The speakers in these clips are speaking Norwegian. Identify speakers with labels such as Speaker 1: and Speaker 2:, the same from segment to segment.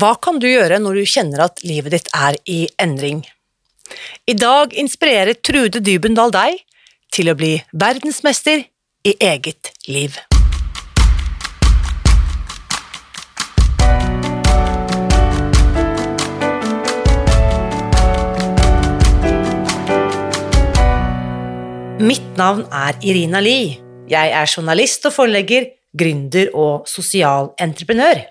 Speaker 1: Hva kan du gjøre når du kjenner at livet ditt er i endring? I dag inspirerer Trude Dybendal deg til å bli verdensmester i eget liv. Mitt navn er Irina Lie. Jeg er journalist og forlegger, gründer og sosial entreprenør.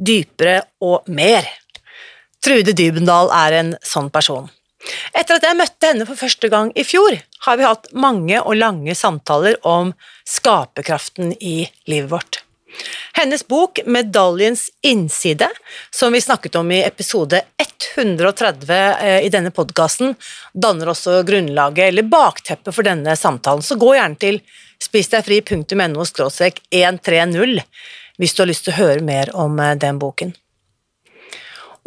Speaker 1: dypere og mer. Trude Dybendal er en sånn person. Etter at jeg møtte henne for første gang i fjor, har vi hatt mange og lange samtaler om skaperkraften i livet vårt. Hennes bok 'Medaljens innside', som vi snakket om i episode 130 eh, i denne podkasten, danner også grunnlaget, eller bakteppet, for denne samtalen. Så gå gjerne til spisdegfri.no 130 hvis du har lyst til å høre mer om eh, den boken.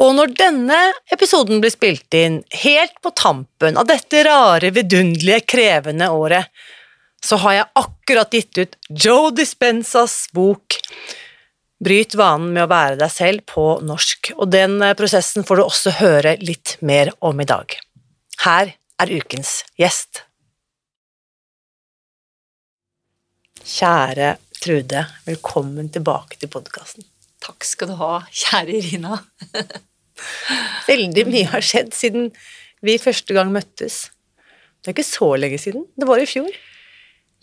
Speaker 1: Og når denne episoden blir spilt inn helt på tampen av dette rare, vidunderlige, krevende året, så har jeg akkurat gitt ut Joe Dispensas bok Bryt vanen med å være deg selv på norsk, og den eh, prosessen får du også høre litt mer om i dag. Her er ukens gjest. Kjære Trude, velkommen tilbake til podkasten.
Speaker 2: Takk skal du ha, kjære Irina.
Speaker 1: Veldig mye har skjedd siden vi første gang møttes. Det er ikke så lenge siden. Det var i fjor.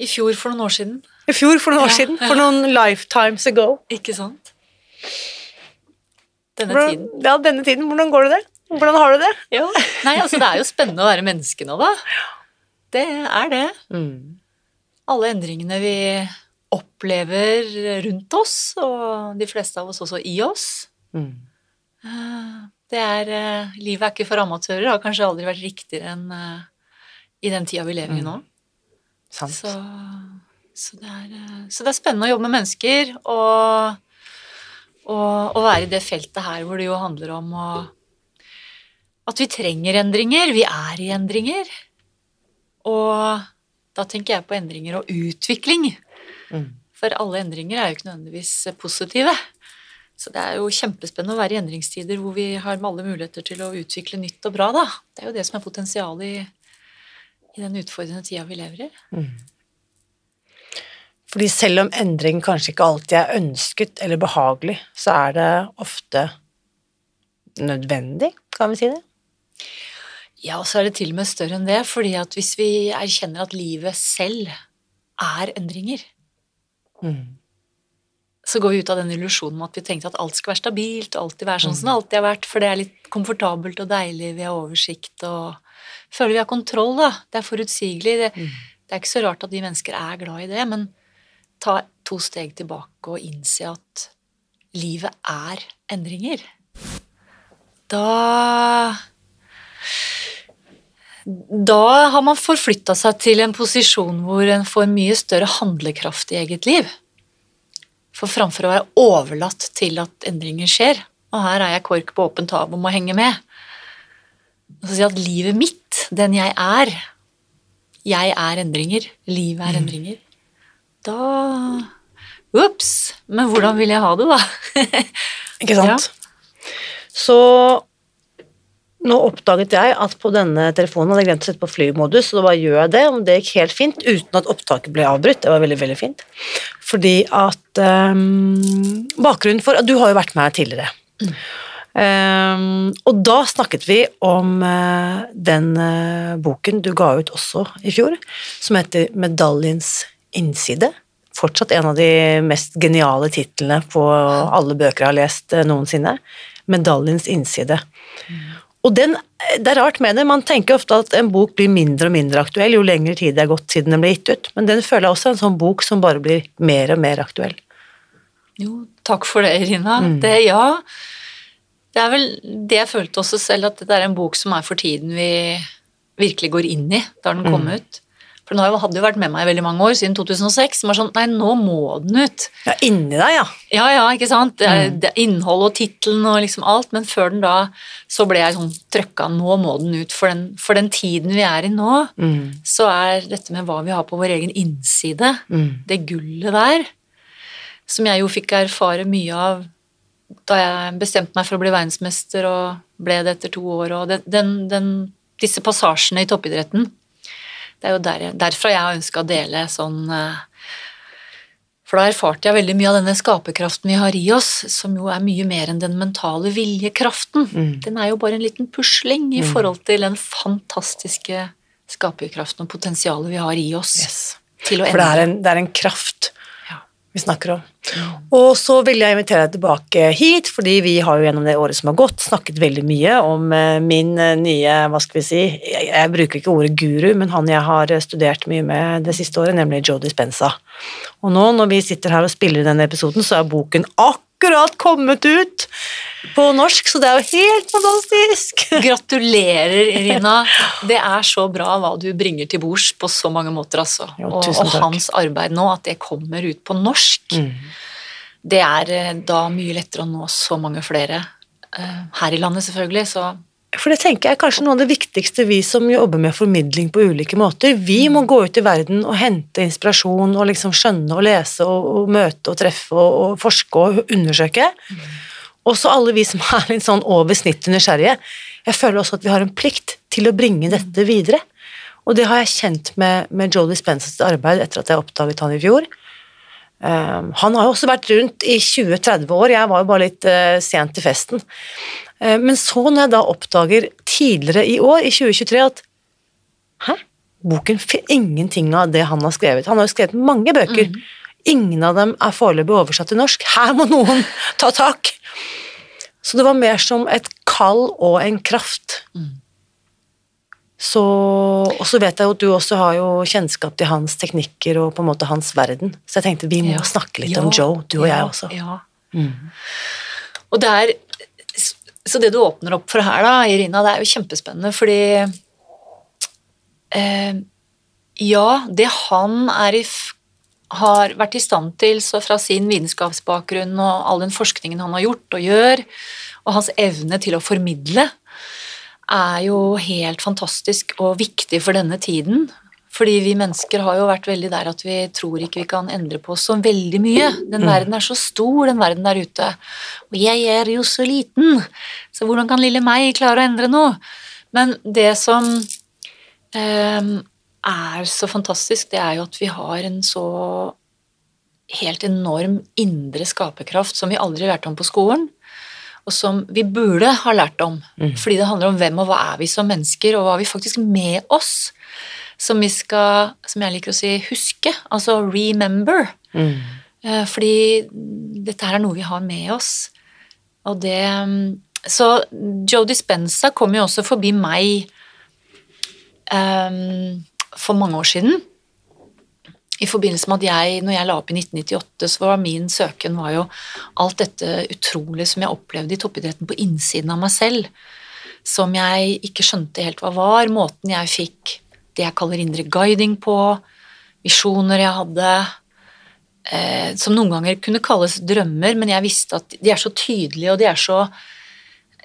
Speaker 2: I fjor for noen år siden.
Speaker 1: I fjor for noen år
Speaker 2: Ja,
Speaker 1: siden.
Speaker 2: ja.
Speaker 1: For noen lifetimes ago.
Speaker 2: Ikke sant? Denne
Speaker 1: Hvordan,
Speaker 2: tiden.
Speaker 1: ja, denne tiden. Hvordan går det det? Hvordan har du det?
Speaker 2: Ja. Nei, altså det er jo spennende å være menneske nå, da. Det er det. Alle endringene vi opplever rundt oss, og de fleste av oss også i oss.
Speaker 1: Mm.
Speaker 2: Eh, Det er eh, Livet er ikke for amatører. Det har kanskje aldri vært riktigere enn eh, i den tida vi lever i nå.
Speaker 1: Sant.
Speaker 2: Så, så, det er, så det er spennende å jobbe med mennesker og, og, og være i det feltet her hvor det jo handler om å, at vi trenger endringer. Vi er i endringer. Og da tenker jeg på endringer og utvikling.
Speaker 1: Mm.
Speaker 2: For alle endringer er jo ikke nødvendigvis positive. Så det er jo kjempespennende å være i endringstider hvor vi har alle muligheter til å utvikle nytt og bra, da. Det er jo det som er potensialet i, i den utfordrende tida vi lever i.
Speaker 1: Fordi selv om endring kanskje ikke alltid er ønsket eller behagelig, så er det ofte nødvendig, kan vi si det?
Speaker 2: Ja, og så er det til og med større enn det, fordi at hvis vi erkjenner at livet selv er endringer, så går vi ut av den illusjonen med at vi tenkte at alt skal være stabilt og alltid være sånn som det alltid har vært, for det er litt komfortabelt og deilig, vi har oversikt og føler vi har kontroll, da. Det er forutsigelig. Det, det er ikke så rart at vi mennesker er glad i det, men ta to steg tilbake og innse at livet er endringer. Da da har man forflytta seg til en posisjon hvor en får mye større handlekraft i eget liv. For framfor å være overlatt til at endringer skjer, og her er jeg kork på åpent hav og må henge med, og så si at livet mitt, den jeg er Jeg er endringer. Livet er endringer. Da Ops! Men hvordan vil jeg ha det, da?
Speaker 1: Ikke sant? Så nå oppdaget jeg at på denne telefonen hadde jeg glemt å sette på flymodus, så da bare gjør jeg det, og det gikk helt fint uten at opptaket ble avbrutt. Det var veldig, veldig fint. Fordi at um, Bakgrunnen for Du har jo vært med her tidligere. Um, og da snakket vi om uh, den uh, boken du ga ut også i fjor, som heter 'Medaljens innside'. Fortsatt en av de mest geniale titlene på alle bøker jeg har lest uh, noensinne. 'Medaljens innside'. Og den, det er rart med det, man tenker ofte at en bok blir mindre og mindre aktuell jo lengre tid det er gått siden den ble gitt ut, men den føler jeg også er en sånn bok som bare blir mer og mer aktuell.
Speaker 2: Jo, takk for det, Irina. Mm. Det, ja. Det er vel det jeg følte også selv, at det er en bok som er for tiden vi virkelig går inn i da den kom mm. ut. For den hadde jo vært med meg i veldig mange år, siden 2006. Som var sånn Nei, nå må den ut.
Speaker 1: Ja, inni deg, ja.
Speaker 2: Ja, ja, ikke sant. Mm. det er og tittelen og liksom alt. Men før den da, så ble jeg sånn trøkka. Nå må den ut. For den, for den tiden vi er i nå, mm. så er dette med hva vi har på vår egen innside, mm. det gullet der, som jeg jo fikk erfare mye av da jeg bestemte meg for å bli verdensmester og ble det etter to år, og den, den, disse passasjene i toppidretten det er jo der, derfra jeg har ønska å dele sånn eh, For da erfarte jeg veldig mye av denne skaperkraften vi har i oss, som jo er mye mer enn den mentale viljekraften. Mm. Den er jo bare en liten pusling i mm. forhold til den fantastiske skaperkraften og potensialet vi har i oss.
Speaker 1: Yes. For det er, en, det er en kraft vi snakker om. Og så vil jeg invitere deg tilbake hit, fordi vi har jo gjennom det året som har gått, snakket veldig mye om eh, min eh, nye, hva skal vi si, jeg, jeg bruker ikke ordet guru, men han jeg har studert mye med det siste året, nemlig Joe Dispenza. Og nå når vi sitter her og spiller denne episoden, så er boken akkurat akkurat kommet ut på norsk, så det er jo helt fantastisk!
Speaker 2: Gratulerer, Irina. Det er så bra hva du bringer til bords på så mange måter, altså. Jo, og, og, hans arbeid nå, at det kommer ut på norsk, mm. det er eh, da mye lettere å nå så mange flere. Eh, her i landet, selvfølgelig, så
Speaker 1: for det tenker jeg er kanskje noe av det viktigste vi som jobber med formidling på ulike måter. Vi må gå ut i verden og hente inspirasjon og liksom skjønne og lese og, og møte og treffe og, og, forske og undersøke. Også alle vi som er litt sånn over snittet nysgjerrige. Jeg føler også at vi har en plikt til å bringe dette videre. Og det har jeg kjent med, med Jolie Spencers arbeid etter at jeg oppdaget han i fjor. Um, han har jo også vært rundt i 20-30 år, jeg var jo bare litt uh, sent til festen. Uh, men så, når jeg da oppdager tidligere i år, i 2023, at Hæ? Boken ingenting av det han har skrevet. Han har jo skrevet mange bøker. Mm. Ingen av dem er foreløpig oversatt til norsk. Her må noen ta tak! Så det var mer som et kall og en kraft. Mm. Så, og så vet jeg jo at du også har jo kjennskap til hans teknikker og på en måte hans verden. Så jeg tenkte vi må ja. snakke litt ja. om Joe, du og ja. jeg også.
Speaker 2: Ja. Mm. Og det er Så det du åpner opp for her, da, Irina, det er jo kjempespennende, fordi eh, Ja, det han er i har vært i stand til, så fra sin vitenskapsbakgrunn og all den forskningen han har gjort og gjør, og hans evne til å formidle, er jo helt fantastisk og viktig for denne tiden. Fordi vi mennesker har jo vært veldig der at vi tror ikke vi kan endre på så veldig mye. Den mm. verden er så stor, den verden der ute. Og jeg er jo så liten, så hvordan kan lille meg klare å endre noe? Men det som eh, er så fantastisk, det er jo at vi har en så helt enorm indre skaperkraft som vi aldri lærte om på skolen og som vi burde ha lært om. Mm. Fordi det handler om hvem og hva er vi som mennesker, og hva har vi faktisk med oss som vi skal, som jeg liker å si, huske. Altså remember. Mm. Eh, fordi dette her er noe vi har med oss. Og det Så Joe Dispenza kom jo også forbi meg um, for mange år siden i forbindelse med at jeg, når jeg la opp i 1998, så var min søken var jo alt dette utrolige som jeg opplevde i toppidretten på innsiden av meg selv, som jeg ikke skjønte helt hva var. Måten jeg fikk det jeg kaller indre guiding på, visjoner jeg hadde, eh, som noen ganger kunne kalles drømmer, men jeg visste at de er så tydelige, og de er så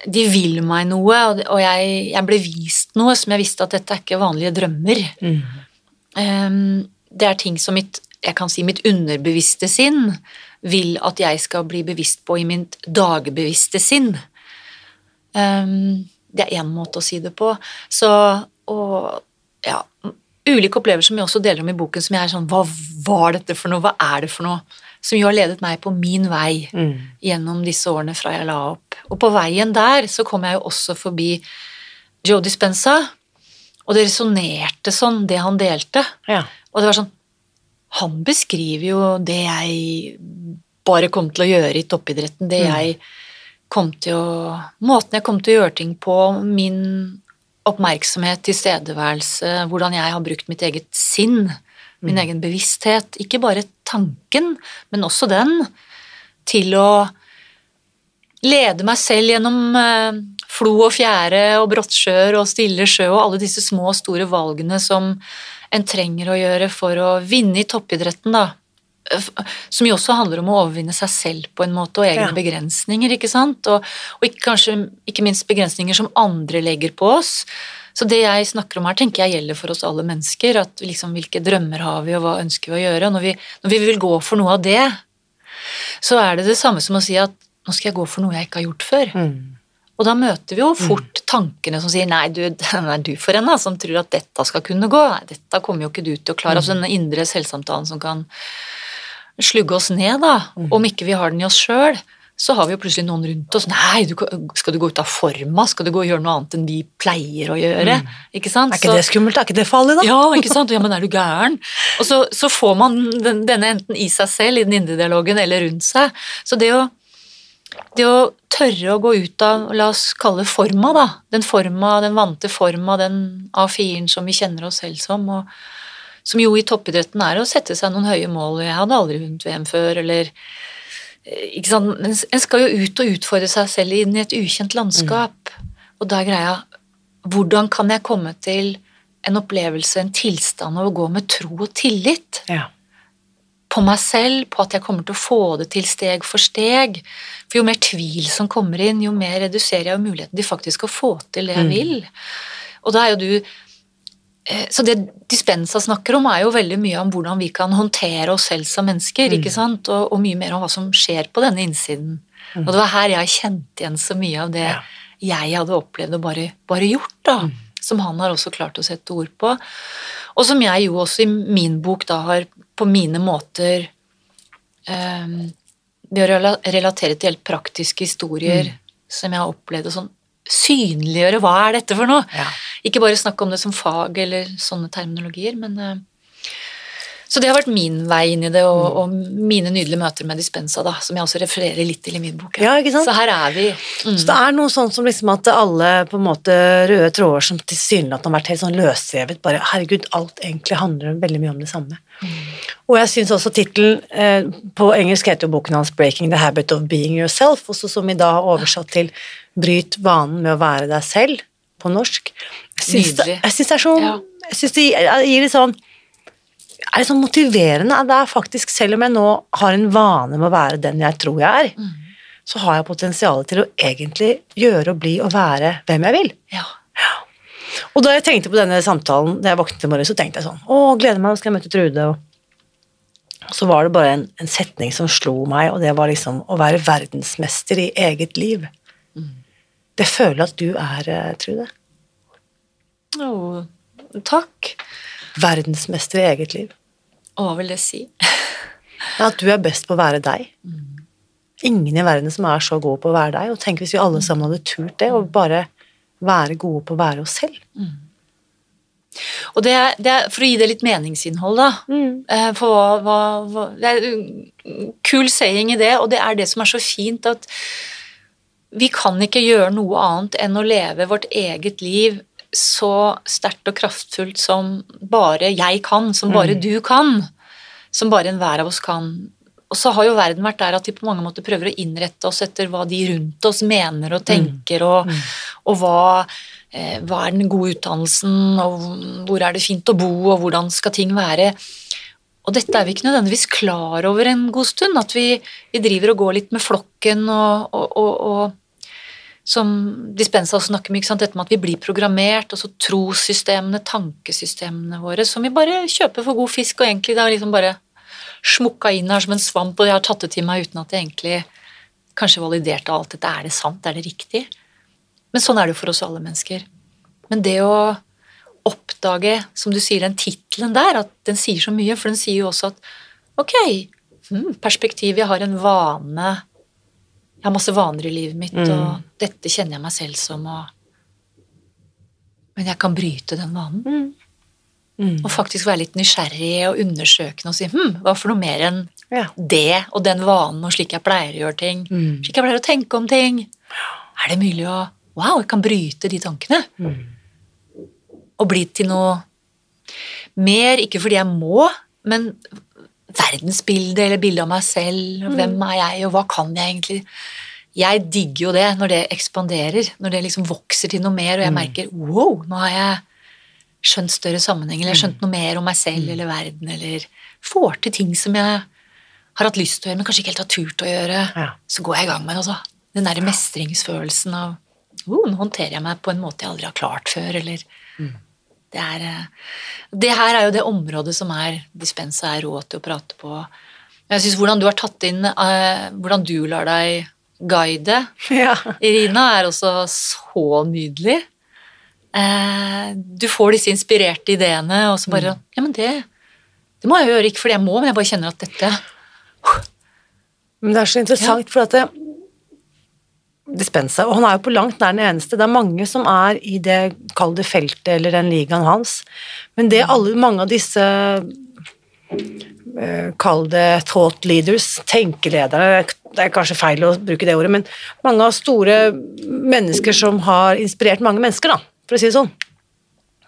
Speaker 2: de vil meg noe, og jeg, jeg ble vist noe som jeg visste at dette er ikke vanlige drømmer. Mm. Eh, det er ting som mitt, jeg kan si mitt underbevisste sinn vil at jeg skal bli bevisst på i mitt dagbevisste sinn. Um, det er én måte å si det på. Så og ja, ulike opplevelser som jeg også deler om i boken, som jeg er sånn hva, var dette for noe, hva er det for noe? Som jo har ledet meg på min vei
Speaker 1: Mm.
Speaker 2: gjennom disse årene fra jeg la opp. Og på veien der så kom jeg jo også forbi Joe Dispenza, og det resonnerte sånn, det han delte.
Speaker 1: Ja.
Speaker 2: Og det var sånn Han beskriver jo det jeg bare kom til å gjøre i toppidretten, det
Speaker 1: Mm.
Speaker 2: jeg kom til å Måten jeg kom til å gjøre ting på, min oppmerksomhet, tilstedeværelse, hvordan jeg har brukt mitt eget sinn, min
Speaker 1: Mm.
Speaker 2: egen bevissthet. Ikke bare tanken, men også den, til å lede meg selv gjennom eh, flo og fjære og brottsjøer og stille sjø og alle disse små og store valgene som en trenger å gjøre for å vinne i toppidretten, da. Som jo også handler om å overvinne seg selv på en måte, og egne
Speaker 1: Ja.
Speaker 2: begrensninger, ikke sant? Og, og ikke, kanskje ikke minst begrensninger som andre legger på oss. Så det jeg snakker om her, tenker jeg gjelder for oss alle mennesker. at liksom, Hvilke drømmer har vi, og hva ønsker vi å gjøre? Og når vi, når vi vil gå for noe av det, så er det det samme som å si at nå skal jeg gå for noe jeg ikke har gjort før.
Speaker 1: Mm.
Speaker 2: Og da møter vi jo fort tankene som sier nei, du, den er du for en da, som tror at dette skal kunne gå? Nei, dette kommer jo ikke du til å klare. Altså denne indre selvsamtalen som kan slugge oss ned, da. Om ikke vi har den i oss sjøl, så har vi jo plutselig noen rundt oss. Nei, du, skal du gå ut av forma? Skal du gå og gjøre noe annet enn vi pleier å gjøre? Ikke sant?
Speaker 1: Er ikke det skummelt? Er ikke det farlig, da?
Speaker 2: Ja, ikke sant? Ja, men er du gæren? Og så, så får man den, denne enten i seg selv, i den indre dialogen, eller rundt seg. Så det å, det å tørre å gå ut av, la oss kalle det forma, da. Den forma, den vante forma, den A4-en som vi kjenner oss selv som. og som jo i toppidretten er å sette seg noen høye mål. Jeg hadde aldri vunnet VM før, eller eh, ikke sant? En skal jo ut og utfordre seg selv inn i et ukjent landskap. Og da er greia Hvordan kan jeg komme til en opplevelse, en tilstand av å gå med tro og tillit
Speaker 1: Ja.
Speaker 2: på meg selv, på at jeg kommer til å få det til steg for steg? For jo mer tvil som kommer inn, jo mer reduserer jeg jo muligheten til faktisk å få til det jeg vil. Og da er jo du så det Dispensa snakker om, er jo veldig mye om hvordan vi kan håndtere oss selv som mennesker. ikke sant? Og, og mye mer om hva som skjer på denne innsiden. Og det var her jeg kjente igjen så mye av det
Speaker 1: Ja.
Speaker 2: jeg hadde opplevd og bare, bare gjort. da, Som han har også klart å sette ord på. Og som jeg jo også i min bok da har på mine måter eh, Ved å relatere til helt praktiske historier som jeg har opplevd, og sånn synliggjøre hva er dette for noe.
Speaker 1: Ja.
Speaker 2: Ikke bare snakke om det som fag eller sånne terminologier, men eh, Så det har vært min vei inn i det, og, og mine nydelige møter med Dispensa, da, som jeg også refererer litt til i min bok.
Speaker 1: Ja, ikke sant?
Speaker 2: Så her er vi. Mm.
Speaker 1: Så det er noe sånn som liksom at alle på en måte røde tråder som tilsynelatende har vært helt sånn løsrevet, bare herregud, alt egentlig handler veldig mye om det samme. Og jeg syns også tittelen eh, På engelsk heter jo boken hans 'Breaking the Habit of Being Yourself', også som i dag har oversatt til 'Bryt vanen med å være deg selv' på norsk. Jeg syns det, det er så
Speaker 2: Ja.
Speaker 1: Jeg syns det gir- litt sånn er det sånn motiverende det er faktisk, selv om jeg nå har en vane med å være den jeg tror jeg er,
Speaker 2: Mm.
Speaker 1: så har jeg potensial til å egentlig gjøre og bli og være hvem jeg vil.
Speaker 2: Ja. ja.
Speaker 1: Og da jeg tenkte på denne samtalen da jeg våknet i morgen, så tenkte jeg sånn Å, gleder meg, nå skal jeg møte Trude. Og så var det bare en, en setning som slo meg, og det var liksom å være verdensmester i eget liv. Det føler jeg at du er, eh, Trude.
Speaker 2: Å, takk.
Speaker 1: Verdensmester i eget liv.
Speaker 2: Hva vil det si?
Speaker 1: At du er best på å være deg. Ingen i verden som er så god på å være deg. Og tenk hvis vi alle sammen hadde turt det, og bare være gode på å være oss selv.
Speaker 2: Og det er, det er for å gi det litt meningsinnhold, da. mm. For hva, hva, hva Det er en kul saying i det, og det er det som er så fint at vi kan ikke gjøre noe annet enn å leve vårt eget liv så sterkt og kraftfullt som bare jeg kan, som bare du kan. Som bare enhver av oss kan. Og så har jo verden vært der at de på mange måter prøver å innrette oss etter hva de rundt oss mener og tenker, og, og hva, eh, hva er den gode utdannelsen, og hvor er det fint å bo, og hvordan skal ting være. Og dette er vi ikke nødvendigvis klar over en god stund, at vi, vi driver og går litt med flokken og, og, og, og som Dispensa også snakker om, dette med at vi blir programmert, og så trossystemene, tankesystemene våre, som vi bare kjøper for god fisk, og egentlig det er liksom bare smukka inn her som en svamp, og jeg har tatt det til meg uten at jeg egentlig kanskje validerte alt dette. Er det sant? Er det riktig? Men sånn er det jo for oss alle mennesker. Men det å, oppdage, som du sier, den tittelen der, at den sier så mye, for den sier jo også at ok, hmm, perspektiv, jeg har en vane, jeg har masse vaner i livet mitt,
Speaker 1: Mm.
Speaker 2: og dette kjenner jeg meg selv som, og Men jeg kan bryte den vanen.
Speaker 1: Mm.
Speaker 2: Og faktisk være litt nysgjerrig og undersøkende og si hm, hva for noe mer enn
Speaker 1: Ja.
Speaker 2: det og den vanen og slik jeg pleier å gjøre ting.
Speaker 1: Mm.
Speaker 2: Slik jeg pleier å tenke om ting. Er det mulig å Wow, jeg kan bryte de tankene.
Speaker 1: Mm.
Speaker 2: Og bli til noe mer, ikke fordi jeg må, men verdensbildet eller bildet av meg selv. Mm. Hvem er jeg, og hva kan jeg egentlig? Jeg digger jo det når det ekspanderer, når det liksom vokser til noe mer, og jeg merker wow, nå har jeg skjønt større sammenheng, eller jeg har skjønt noe mer om meg selv eller verden, eller får til ting som jeg har hatt lyst til å gjøre, men kanskje ikke helt har turt å gjøre.
Speaker 1: Ja.
Speaker 2: Så går jeg i gang med det, altså. Den derre mestringsfølelsen av oh, nå håndterer jeg meg på en måte jeg aldri har klart før, eller det, er, eh, det her er jo det området som er dispensa er råd til å prate på. Jeg synes Hvordan du har tatt inn eh, Hvordan du lar deg guide,
Speaker 1: Ja.
Speaker 2: Irina, er også så nydelig. Eh, du får disse inspirerte ideene, og så bare Ja, men det, det må jeg jo gjøre, ikke fordi jeg må, men jeg bare kjenner at dette
Speaker 1: Men det er så interessant, for at det, Dispensa, og han er jo på langt nær den eneste. Det er mange som er i det, kall det feltet eller den ligaen hans. Men det alle, mange av disse eh, Kall det thought leaders, tenkeledere, det er kanskje feil å bruke det ordet, men mange av store mennesker som har inspirert mange mennesker, da, for å si det sånn,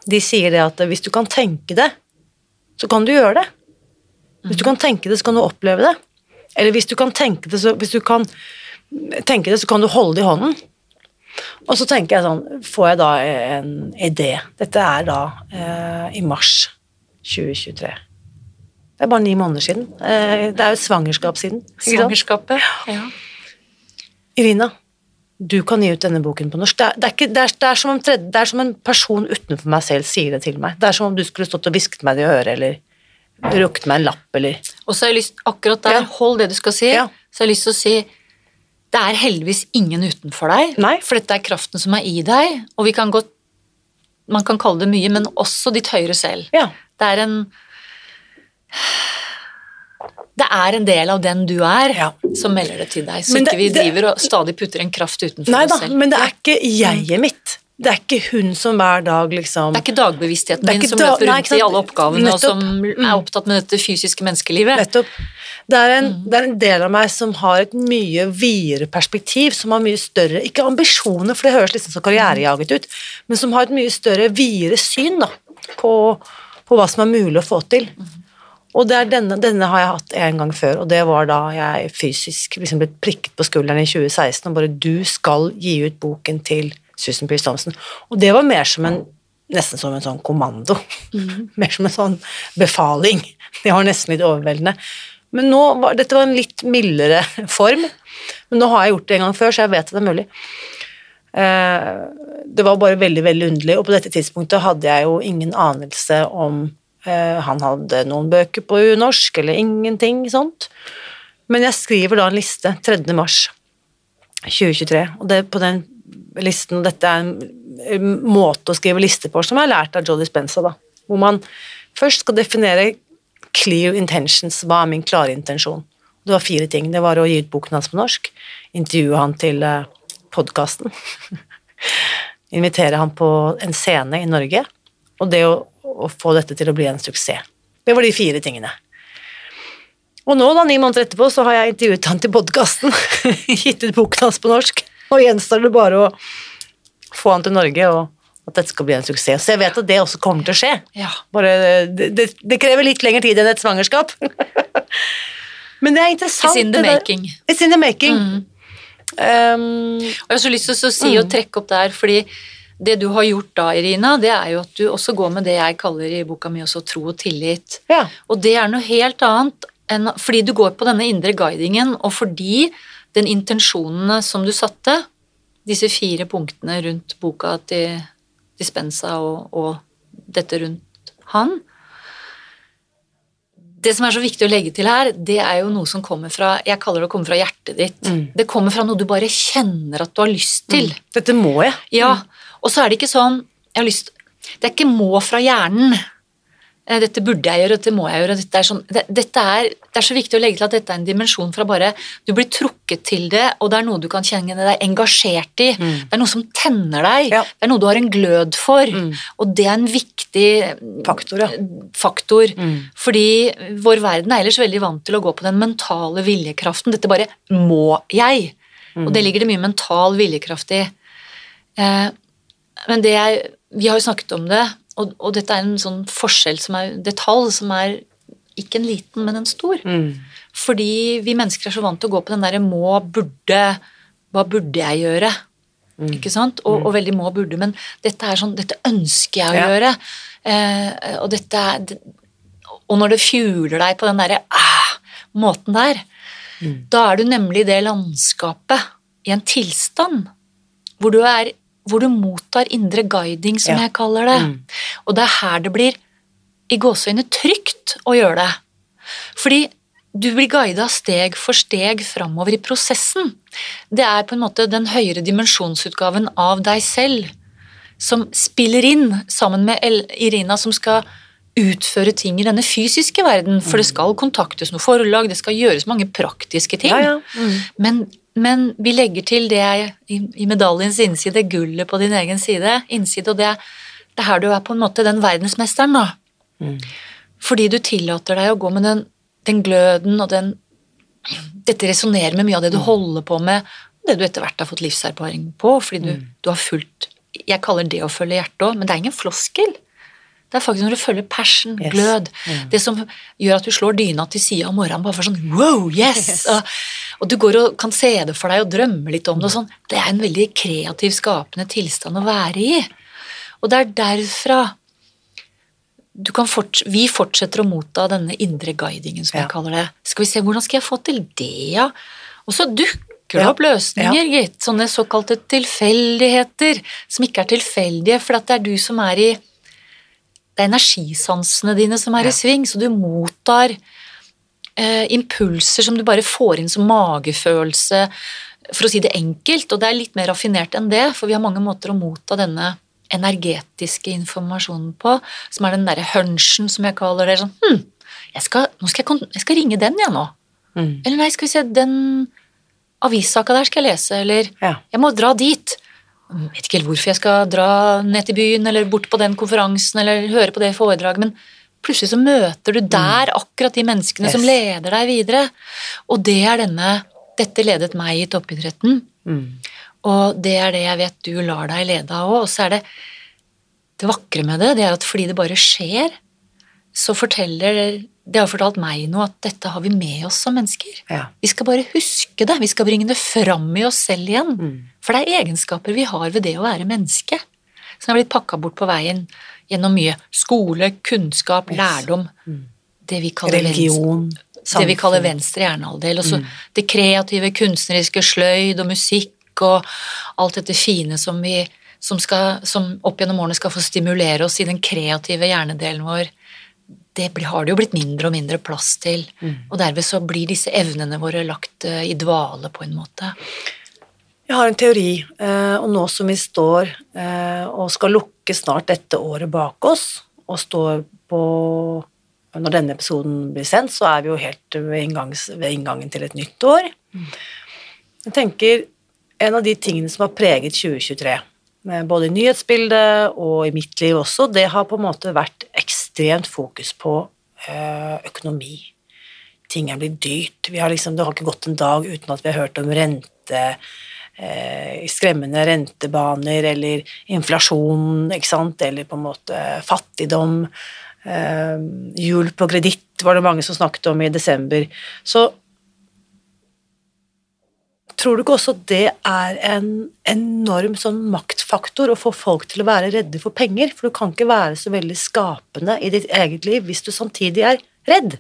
Speaker 1: de sier det at hvis du kan tenke det, så kan du gjøre det. Hvis du kan tenke det, så kan du oppleve det. Eller hvis du kan tenke det, så, hvis du kan tenke det, så kan du holde det i hånden. Og så tenker jeg sånn, får jeg da en idé. Dette er da eh, i mars 2023. Det er bare ni måneder siden. Eh, det er jo svangerskap siden.
Speaker 2: Svangerskapet. Ja.
Speaker 1: Irina, du kan gi ut denne boken på norsk. Det er, det er, ikke, det er, det er, som, om tredje, er som en person utenfor meg selv sier det til meg. Det er som om du skulle stått og hvisket meg det i øret, eller rukket meg en lapp, eller
Speaker 2: Og så har jeg lyst, akkurat der,
Speaker 1: Ja.
Speaker 2: hold det du skal si,
Speaker 1: Ja.
Speaker 2: så har jeg lyst til å si det er heldigvis ingen utenfor deg,
Speaker 1: Nei.
Speaker 2: for dette er kraften som er i deg, og vi kan godt Man kan kalle det mye, men også ditt høyre selv.
Speaker 1: Ja.
Speaker 2: Det er en Det er en del av den du er,
Speaker 1: Ja.
Speaker 2: som melder det til deg, så
Speaker 1: det-
Speaker 2: ikke vi driver og stadig putter en kraft utenfor
Speaker 1: Nei
Speaker 2: oss
Speaker 1: da,
Speaker 2: selv.
Speaker 1: men det er ikke jeget mitt. Det er ikke hun som hver dag liksom
Speaker 2: Det er ikke dagbevisstheten
Speaker 1: er ikke min
Speaker 2: som
Speaker 1: da-
Speaker 2: løper rundt
Speaker 1: nei,
Speaker 2: i alle oppgavene, og som
Speaker 1: Mm.
Speaker 2: er opptatt med dette fysiske menneskelivet.
Speaker 1: Nettopp. Det er, en,
Speaker 2: Mm.
Speaker 1: det er en del av meg som har et mye videre perspektiv, som har mye større Ikke ambisjoner, for det høres liksom så karrierejaget ut, men som har et mye større, videre syn da, på, på hva som er mulig å få til. Og det er denne, denne har jeg hatt en gang før, og det var da jeg fysisk liksom ble prikket på skulderen i 2016 og bare 'Du skal gi ut boken til Susan Pearce Thompson'. Og det var mer som en Nesten som en sånn kommando. mer som en sånn befaling. Det var nesten litt overveldende. Men nå dette var en litt mildere form. Men nå har jeg gjort det en gang før, så jeg vet at det er mulig. Eh, det var bare veldig, veldig underlig, og på dette tidspunktet hadde jeg jo ingen anelse om eh, han hadde noen bøker på norsk, eller ingenting sånt. Men jeg skriver da en liste 3. mars 2023, og det på den listen, dette er en måte å skrive liste på som jeg har lært av Jodie Spencer, da, hvor man først skal definere clear intentions, hva er min klare intensjon? Det var fire ting. Det var å gi ut boken hans på norsk, intervjue han til uh, podkasten, invitere han på en scene i Norge, og det å, å få dette til å bli en suksess. Det var de fire tingene. Og nå, da, ni måneder etterpå, så har jeg intervjuet han til podkasten, gitt ut boken hans på norsk, og gjenstår det bare å få han til Norge, og at dette skal bli en suksess. Så jeg vet at det også kommer til å skje.
Speaker 2: Ja.
Speaker 1: Bare, det, det, krever litt lengre tid enn et svangerskap. Men det er interessant.
Speaker 2: It's in the making. Mm.
Speaker 1: It's in the making. Um,
Speaker 2: Og jeg har så lyst til å si og trekke opp der, fordi det du har gjort da, Irina, det er jo at du også går med det jeg kaller i boka mi også tro og tillit.
Speaker 1: ja.
Speaker 2: Og det er noe helt annet enn fordi du går på denne indre guidingen, og fordi den intensjonene som du satte, disse fire punktene rundt boka til Dispensa og, og dette rundt han Det som er så viktig å legge til her, det er jo noe som kommer fra Jeg kaller det å komme fra hjertet ditt.
Speaker 1: Mm.
Speaker 2: Det kommer fra noe du bare kjenner at du har lyst til.
Speaker 1: Dette må jeg.
Speaker 2: Ja, og så er det ikke sånn jeg har lyst, Det er ikke må fra hjernen. Eh, Dette burde jeg gjøre, dette må jeg gjøre. Dette er, sånn, det, dette er, det er så viktig å legge til at dette er en dimensjon fra bare Du blir trukket til det, og det er noe du kan kjenne deg engasjert i. Det er noe som tenner deg.
Speaker 1: Ja.
Speaker 2: Det er noe du har en glød for. Og det er en viktig
Speaker 1: Faktor, ja.
Speaker 2: faktor. Fordi vår verden er ellers veldig vant til å gå på den mentale viljekraften. Dette bare må jeg. Og det ligger det mye mental viljekraft i. Eh, men det jeg Vi har jo snakket om det, og, og dette er en sånn forskjell som er detalj som er ikke en liten, men en stor. Fordi vi mennesker er så vant til å gå på den derre må, burde Hva burde jeg gjøre? Ikke sant? Og, og veldig må, burde. Men dette er sånn Dette ønsker jeg å
Speaker 1: Ja.
Speaker 2: gjøre. Eh, og dette er Og når det fjuler deg på den derre ah, måten der, da er du nemlig i det landskapet i en tilstand hvor du, er, hvor du mottar indre guiding, som
Speaker 1: Ja.
Speaker 2: jeg kaller det. Og det er her det blir i gåseøyne trygt å gjøre det. Fordi du blir guida steg for steg framover i prosessen. Det er på en måte den høyere dimensjonsutgaven av deg selv som spiller inn sammen med Irina, som skal utføre ting i denne fysiske verden. For det skal kontaktes noe forlag, det skal gjøres mange praktiske ting.
Speaker 1: Ja, ja. Mm.
Speaker 2: Men, men vi legger til det i, i medaljens innside, gullet på din egen side, innside, og det, det er her du er på en måte den verdensmesteren, da. Fordi du tillater deg å gå med den, den gløden og den Dette resonnerer med mye av det du holder på med, det du etter hvert har fått livserfaring på, fordi du, du har fulgt Jeg kaller det å følge hjertet òg, men det er ingen floskel. Det er faktisk når du følger passion,
Speaker 1: Yes.
Speaker 2: glød, det som gjør at du slår dyna til sida om morgenen bare for sånn wow, yes! Og, og du går og kan se det for deg og drømme litt om det og sånn. Det er en veldig kreativ, skapende tilstand å være i. Og det er derfra du kan forts vi fortsetter å motta denne indre guidingen, som
Speaker 1: Ja.
Speaker 2: jeg kaller det. Skal vi se, hvordan skal jeg få til det, ja? Og så dukker det
Speaker 1: Ja.
Speaker 2: opp løsninger, gitt. Sånne såkalte tilfeldigheter, som ikke er tilfeldige, for at det er du som er i Det er energisansene dine som er
Speaker 1: Ja.
Speaker 2: i sving, så du mottar eh, impulser som du bare får inn som magefølelse, for å si det enkelt, og det er litt mer raffinert enn det, for vi har mange måter å motta denne energetiske informasjonen på, som er den derre hunchen, som jeg kaller det. Sånn, hm, jeg skal, nå skal jeg, jeg skal ringe den, jeg nå.
Speaker 1: Mm.
Speaker 2: Eller nei, skal vi se, den avissaka der skal jeg lese, eller
Speaker 1: Ja.
Speaker 2: jeg må dra dit. Jeg vet ikke helt hvorfor jeg skal dra ned til byen, eller bort på den konferansen, eller høre på det foredraget, men plutselig så møter du der akkurat de menneskene
Speaker 1: Yes.
Speaker 2: som leder deg videre. Og det er denne Dette ledet meg i toppidretten,
Speaker 1: Mm.
Speaker 2: og det er det jeg vet du lar deg lede av òg. Og så er det det vakre med det, det er at fordi det bare skjer, så forteller Det har fortalt meg noe at dette har vi med oss som mennesker.
Speaker 1: Ja.
Speaker 2: Vi skal bare huske det. Vi skal bringe det fram i oss selv igjen.
Speaker 1: Mm.
Speaker 2: For det er egenskaper vi har ved det å være menneske, som har blitt pakka bort på veien gjennom mye skole, kunnskap, lærdom. Det vi kaller venstre,
Speaker 1: Religion,
Speaker 2: det vi kaller.
Speaker 1: Mm.
Speaker 2: venstre hjernehalvdel. Og så det kreative, kunstneriske, sløyd og musikk og alt dette fine som vi som, skal, som opp gjennom årene skal få stimulere oss i den kreative hjernedelen vår. Det blir, har det jo blitt mindre og mindre plass til.
Speaker 1: Mm.
Speaker 2: Og derved så blir disse evnene våre lagt eh, i dvale, på en måte.
Speaker 1: Jeg har en teori, eh, og nå som vi står eh, og skal lukke snart dette året bak oss, og står på Når denne episoden blir sendt, så er vi jo helt ved, inngangs, ved inngangen til et nytt år. Jeg tenker en av de tingene som har preget 2023, både i nyhetsbildet og i mitt liv også, det har på en måte vært ekstremt fokus på eh, økonomi. Ting er blitt dyrt. Har liksom, det har ikke gått en dag uten at vi har hørt om rente, skremmende rentebaner eller inflasjon, ikke sant, eller på en måte fattigdom. Hjul på kreditt var det mange som snakket om i desember. Så tror du ikke også det er en enorm sånn maktfaktor å få folk til å være redde for penger? For du kan ikke være så veldig skapende i ditt eget liv hvis du samtidig er redd.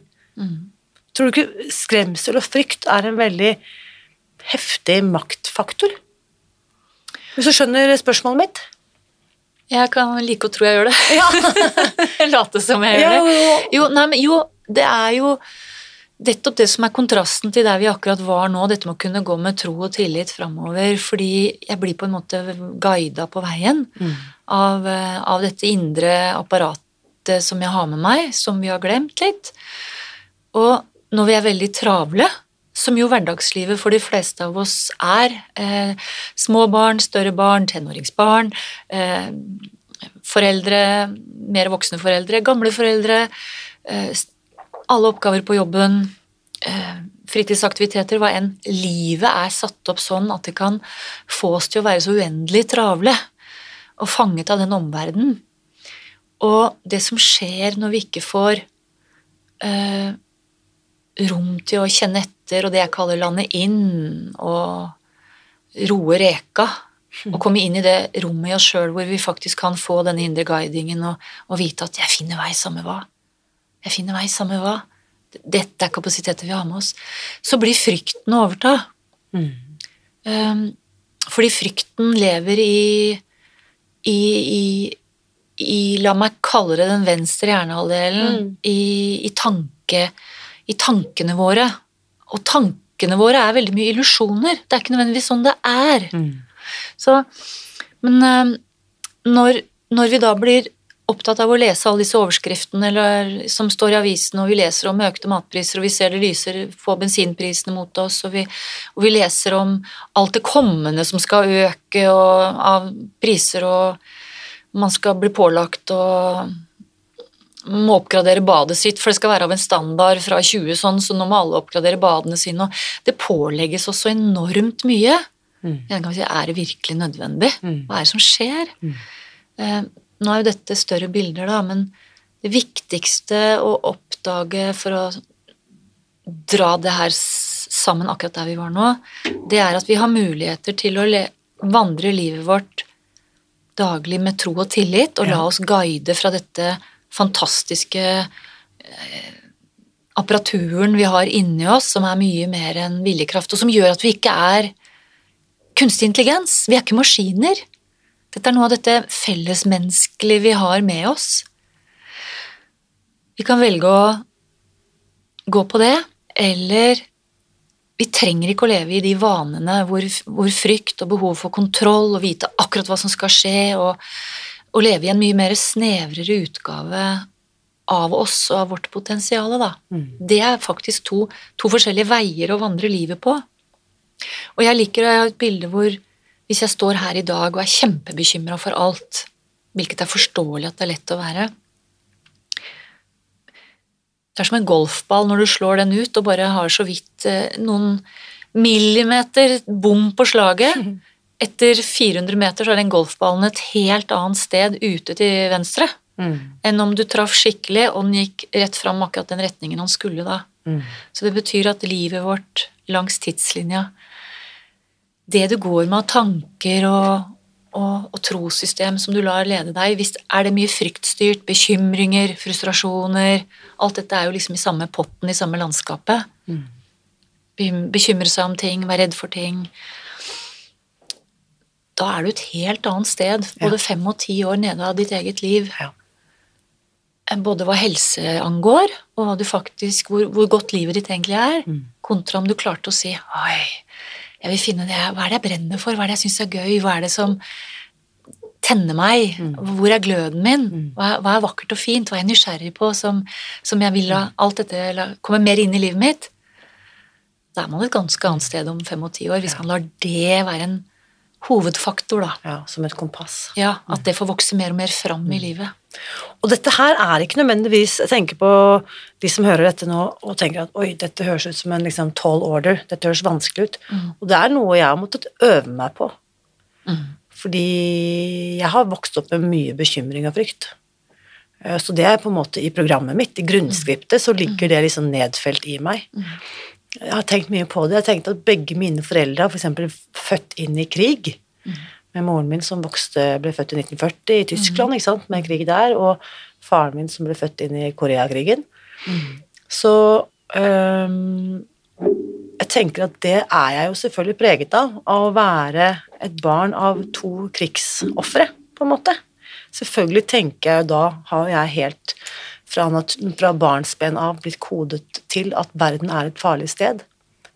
Speaker 1: Tror du ikke skremsel og frykt er en veldig heftig maktfaktor? Hvis du skjønner spørsmålet mitt?
Speaker 2: Jeg kan like å tro jeg gjør det. Late som jeg gjør det.
Speaker 1: jo,
Speaker 2: nei, men jo, det er jo nettopp det som er kontrasten til der vi akkurat var nå, dette med å kunne gå med tro og tillit framover, fordi jeg blir på en måte guida på veien
Speaker 1: Mm.
Speaker 2: av, eh, av dette indre apparatet som jeg har med meg, som vi har glemt litt. Og når vi er veldig travle, som jo hverdagslivet for de fleste av oss er, eh, små barn, større barn, tenåringsbarn, eh, foreldre, mer voksne foreldre, gamle foreldre, eh, alle oppgaver på jobben, eh, fritidsaktiviteter, hva enn. Livet er satt opp sånn at det kan få oss til å være så uendelig travle og fanget av den omverdenen. Og det som skjer når vi ikke får eh, rom til å kjenne etter, og det jeg kaller lande inn, og roe reka, og komme inn i det rommet i oss sjøl hvor vi faktisk kan få denne indre guidingen og, og vite at 'jeg finner vei samme hva'. Jeg finner vei samme hva. Dette er kapasiteter vi har med oss. Så blir frykten å overta.
Speaker 1: Mm.
Speaker 2: Um, fordi frykten lever i, i, i, i La meg kalle det den venstre hjernehalvdelen.
Speaker 1: Mm.
Speaker 2: I, i, tanke, I tankene våre. Og tankene våre er veldig mye illusjoner. Det er ikke nødvendigvis sånn det er.
Speaker 1: Mm.
Speaker 2: Så, men um, når, når vi da blir opptatt av å lese alle disse overskriftene eller, som står i avisen, og vi leser om økte matpriser, og vi ser det lyser på bensinprisene mot oss, og vi, og vi leser om alt det kommende som skal øke og, av priser, og man skal bli pålagt å må oppgradere badet sitt, for det skal være av en standard fra 20 sånn, så nå må alle oppgradere badene sine. og Det pålegges også enormt mye.
Speaker 1: Mm.
Speaker 2: Si, Er det virkelig nødvendig?
Speaker 1: Mm.
Speaker 2: Hva er det som skjer?
Speaker 1: Mm.
Speaker 2: Eh, nå er jo dette større bilder, da, men det viktigste å oppdage for å dra det her sammen akkurat der vi var nå, det er at vi har muligheter til å vandre livet vårt daglig med tro og tillit, og la oss guide fra dette fantastiske eh, apparaturen vi har inni oss, som er mye mer enn viljekraft, og som gjør at vi ikke er kunstig intelligens. Vi er ikke maskiner. Dette er noe av dette fellesmenneskelige vi har med oss. Vi kan velge å gå på det, eller vi trenger ikke å leve i de vanene hvor, hvor frykt og behov for kontroll og vite akkurat hva som skal skje, og, og leve i en mye mer snevrere utgave av oss og av vårt potensial.
Speaker 1: Mm.
Speaker 2: Det er faktisk to, to forskjellige veier å vandre livet på. Og jeg liker å ha et bilde hvor hvis jeg står her i dag og er kjempebekymra for alt, hvilket er forståelig at det er lett å være Det er som en golfball når du slår den ut og bare har så vidt eh, noen millimeter bom på slaget. Etter 400 meter så er den golfballen et helt annet sted ute til venstre
Speaker 1: Mm.
Speaker 2: enn om du traff skikkelig og den gikk rett fram akkurat den retningen han skulle da.
Speaker 1: Mm.
Speaker 2: Så det betyr at livet vårt langs tidslinja Det du går med av tanker og, og, og trossystem som du lar lede deg, hvis er det mye fryktstyrt, bekymringer, frustrasjoner Alt dette er jo liksom i samme potten, i samme landskapet.
Speaker 1: Mm.
Speaker 2: Bekymre seg om ting, være redd for ting. Da er du et helt annet sted, både fem og ti år nede av ditt eget liv.
Speaker 1: Ja.
Speaker 2: både hva helse angår, og hva du faktisk, hvor, hvor godt livet ditt egentlig er,
Speaker 1: Mm.
Speaker 2: kontra om du klarte å si Oi, jeg vil finne det, hva er det jeg brenner for, hva er det jeg syns er gøy, hva er det som tenner meg, hvor er gløden min, hva, er- hva er vakkert og fint, hva er jeg nysgjerrig på som, som jeg vil la alt dette la, komme mer inn i livet mitt. Da er man et ganske annet sted om fem og ti år, hvis man lar det være en hovedfaktor, da.
Speaker 1: ja, som et kompass.
Speaker 2: Ja, At det får vokse mer og mer fram i livet.
Speaker 1: Og dette her er ikke nødvendigvis Jeg tenker på de som hører dette nå og tenker at oi, dette høres ut som en liksom tall order, dette høres vanskelig ut. Og det er noe jeg har måttet øve meg på.
Speaker 2: Mm.
Speaker 1: Fordi jeg har vokst opp med mye bekymring og frykt. Eh, Så det er på en måte i programmet mitt, i grunnskriptet, så ligger det liksom nedfelt i meg. Jeg har tenkt mye på det. Jeg har tenkt at begge mine foreldre har f.eks. født inn i krig. Med moren min som vokste, ble født i 1940 i Tyskland, ikke sant, med krig der, og faren min som ble født inn i Koreakrigen. Så um, jeg tenker at det er jeg jo selvfølgelig preget av, av å være et barn av to krigsofre, på en måte. Selvfølgelig tenker jeg da har jeg helt fra, fra barnsben av blitt kodet til at verden er et farlig sted.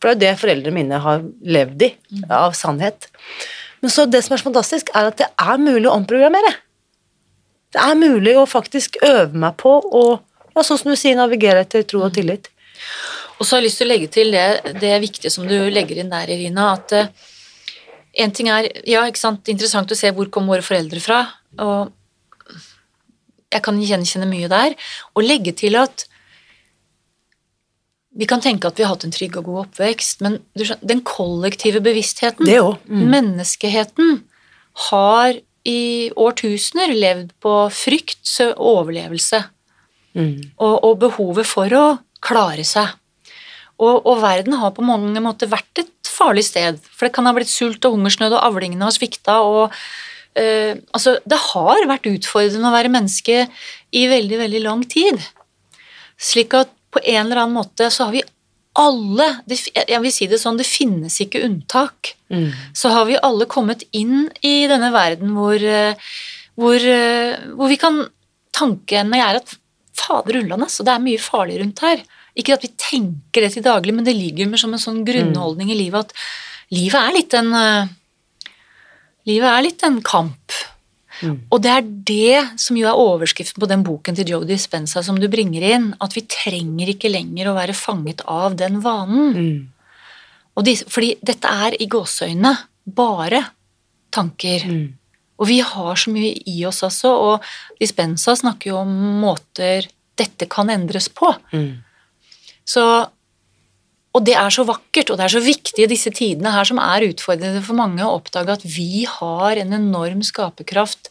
Speaker 1: For det er jo det foreldrene mine har levd i, av sannhet. Men så det som er så fantastisk, er at det er mulig å omprogrammere. Det er mulig å faktisk øve meg på å, ja, sånn som du sier, navigere etter tro og tillit.
Speaker 2: Og så har jeg lyst til å legge til det, det viktige som du legger inn der, Irina, at uh, en ting er ja, ikke sant, interessant å se hvor kom våre foreldre fra, og jeg kan gjenkjenne mye der, og legge til at vi kan tenke at vi har hatt en trygg og god oppvekst, men skjønner, den kollektive bevisstheten,
Speaker 1: Det. Mm.
Speaker 2: menneskeheten, har i årtusener levd på frykt, og overlevelse
Speaker 1: Mm.
Speaker 2: og, og behovet for å klare seg. Og, og verden har på mange måter vært et farlig sted, for det kan ha blitt sult og hungersnød, og avlingene har svikta, og eh, altså, det har vært utfordrende å være menneske i veldig, veldig lang tid. Slik at på en eller annen måte så har vi alle Jeg vil si det sånn, det finnes ikke unntak.
Speaker 1: Mm.
Speaker 2: Så har vi alle kommet inn i denne verden hvor, eh, hvor, eh, hvor vi kan tanke med er at fader ullan, altså, det er mye farlig rundt her. Ikke at vi tenker det til daglig, men det ligger med som en sånn grunnholdning i livet at livet er litt en eh, Livet er litt en kamp.
Speaker 1: Mm.
Speaker 2: Og det er det som jo er overskriften på den boken til Joe Dispenza som du bringer inn, at vi trenger ikke lenger å være fanget av den vanen.
Speaker 1: Mm.
Speaker 2: Og de, fordi dette er i gåseøynene bare tanker.
Speaker 1: Mm.
Speaker 2: Og vi har så mye i oss også, og Dispenza snakker jo om måter dette kan endres på.
Speaker 1: Mm.
Speaker 2: Så, og det er så vakkert, og det er så viktig i disse tidene her som er utfordrende for mange, å oppdage at vi har en enorm skaperkraft,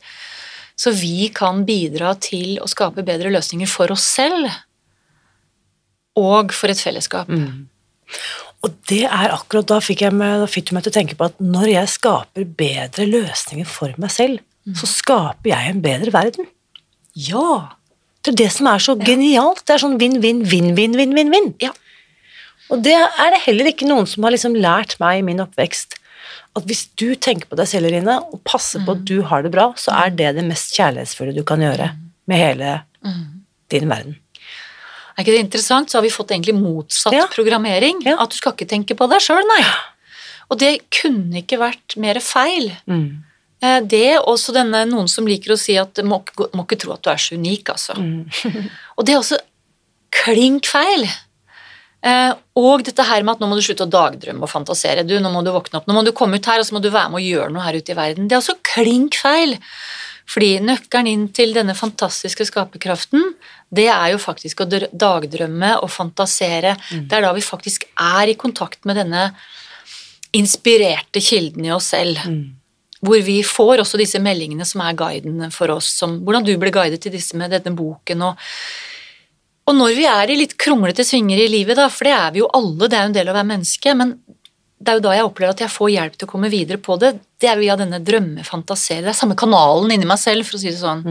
Speaker 2: så vi kan bidra til å skape bedre løsninger for oss selv og for et fellesskap.
Speaker 1: Mm. Og det er akkurat da fikk, jeg meg, da fikk du meg til å tenke på at når jeg skaper bedre løsninger for meg selv, så skaper jeg en bedre verden.
Speaker 2: Ja!
Speaker 1: Det er det som er så genialt. Det er sånn vinn-vinn, vinn-vinn, vinn-vinn.
Speaker 2: Ja.
Speaker 1: Og det er det heller ikke noen som har liksom lært meg i min oppvekst. At hvis du tenker på deg selv, Irine, og passer på at du har det bra, så er det det mest kjærlighetsfulle du kan gjøre med hele din verden.
Speaker 2: Er ikke det interessant? Så har vi fått egentlig motsatt
Speaker 1: Ja.
Speaker 2: programmering.
Speaker 1: Ja.
Speaker 2: At du skal ikke tenke på deg sjøl, nei. Og det kunne ikke vært mer feil.
Speaker 1: Mm.
Speaker 2: Det, og også denne noen som liker å si at må, må ikke tro at du er så unik, altså.
Speaker 1: Mm.
Speaker 2: Og det er også klink feil. Eh, og dette her med at nå må du slutte å dagdrømme og fantasere. Du, nå må du våkne opp, nå må du komme ut her, og så må du være med og gjøre noe her ute i verden. Det er også klink feil. Fordi nøkkelen inn til denne fantastiske skaperkraften, det er jo faktisk å dagdrømme og fantasere. Det er da vi faktisk er i kontakt med denne inspirerte kilden i oss selv. Hvor vi får også disse meldingene som er guiden for oss, som hvordan du ble guidet til disse med denne boken. og og når vi er i litt kronglete svinger i livet, da, for det er vi jo alle, det er jo en del av å være menneske, men det er jo da jeg opplever at jeg får hjelp til å komme videre på det. Det er via denne drømmefantasere. Det er samme kanalen inni meg selv, for å si det sånn.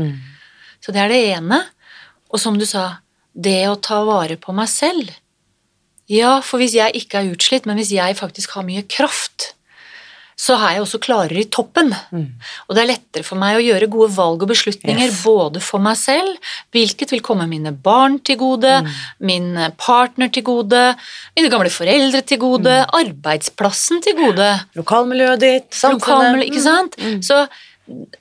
Speaker 2: Så det er det ene. Og som du sa, det å ta vare på meg selv. Ja, for hvis jeg ikke er utslitt, men hvis jeg faktisk har mye kraft, så er jeg også klarere i toppen. Og det er lettere for meg å gjøre gode valg og beslutninger
Speaker 1: Yes.
Speaker 2: både for meg selv, hvilket vil komme mine barn til gode, min partner til gode, mine gamle foreldre til gode, arbeidsplassen til gode.
Speaker 1: Lokalmiljøet ditt, samfunnet.
Speaker 2: Lokalmiljø, ikke sant? Så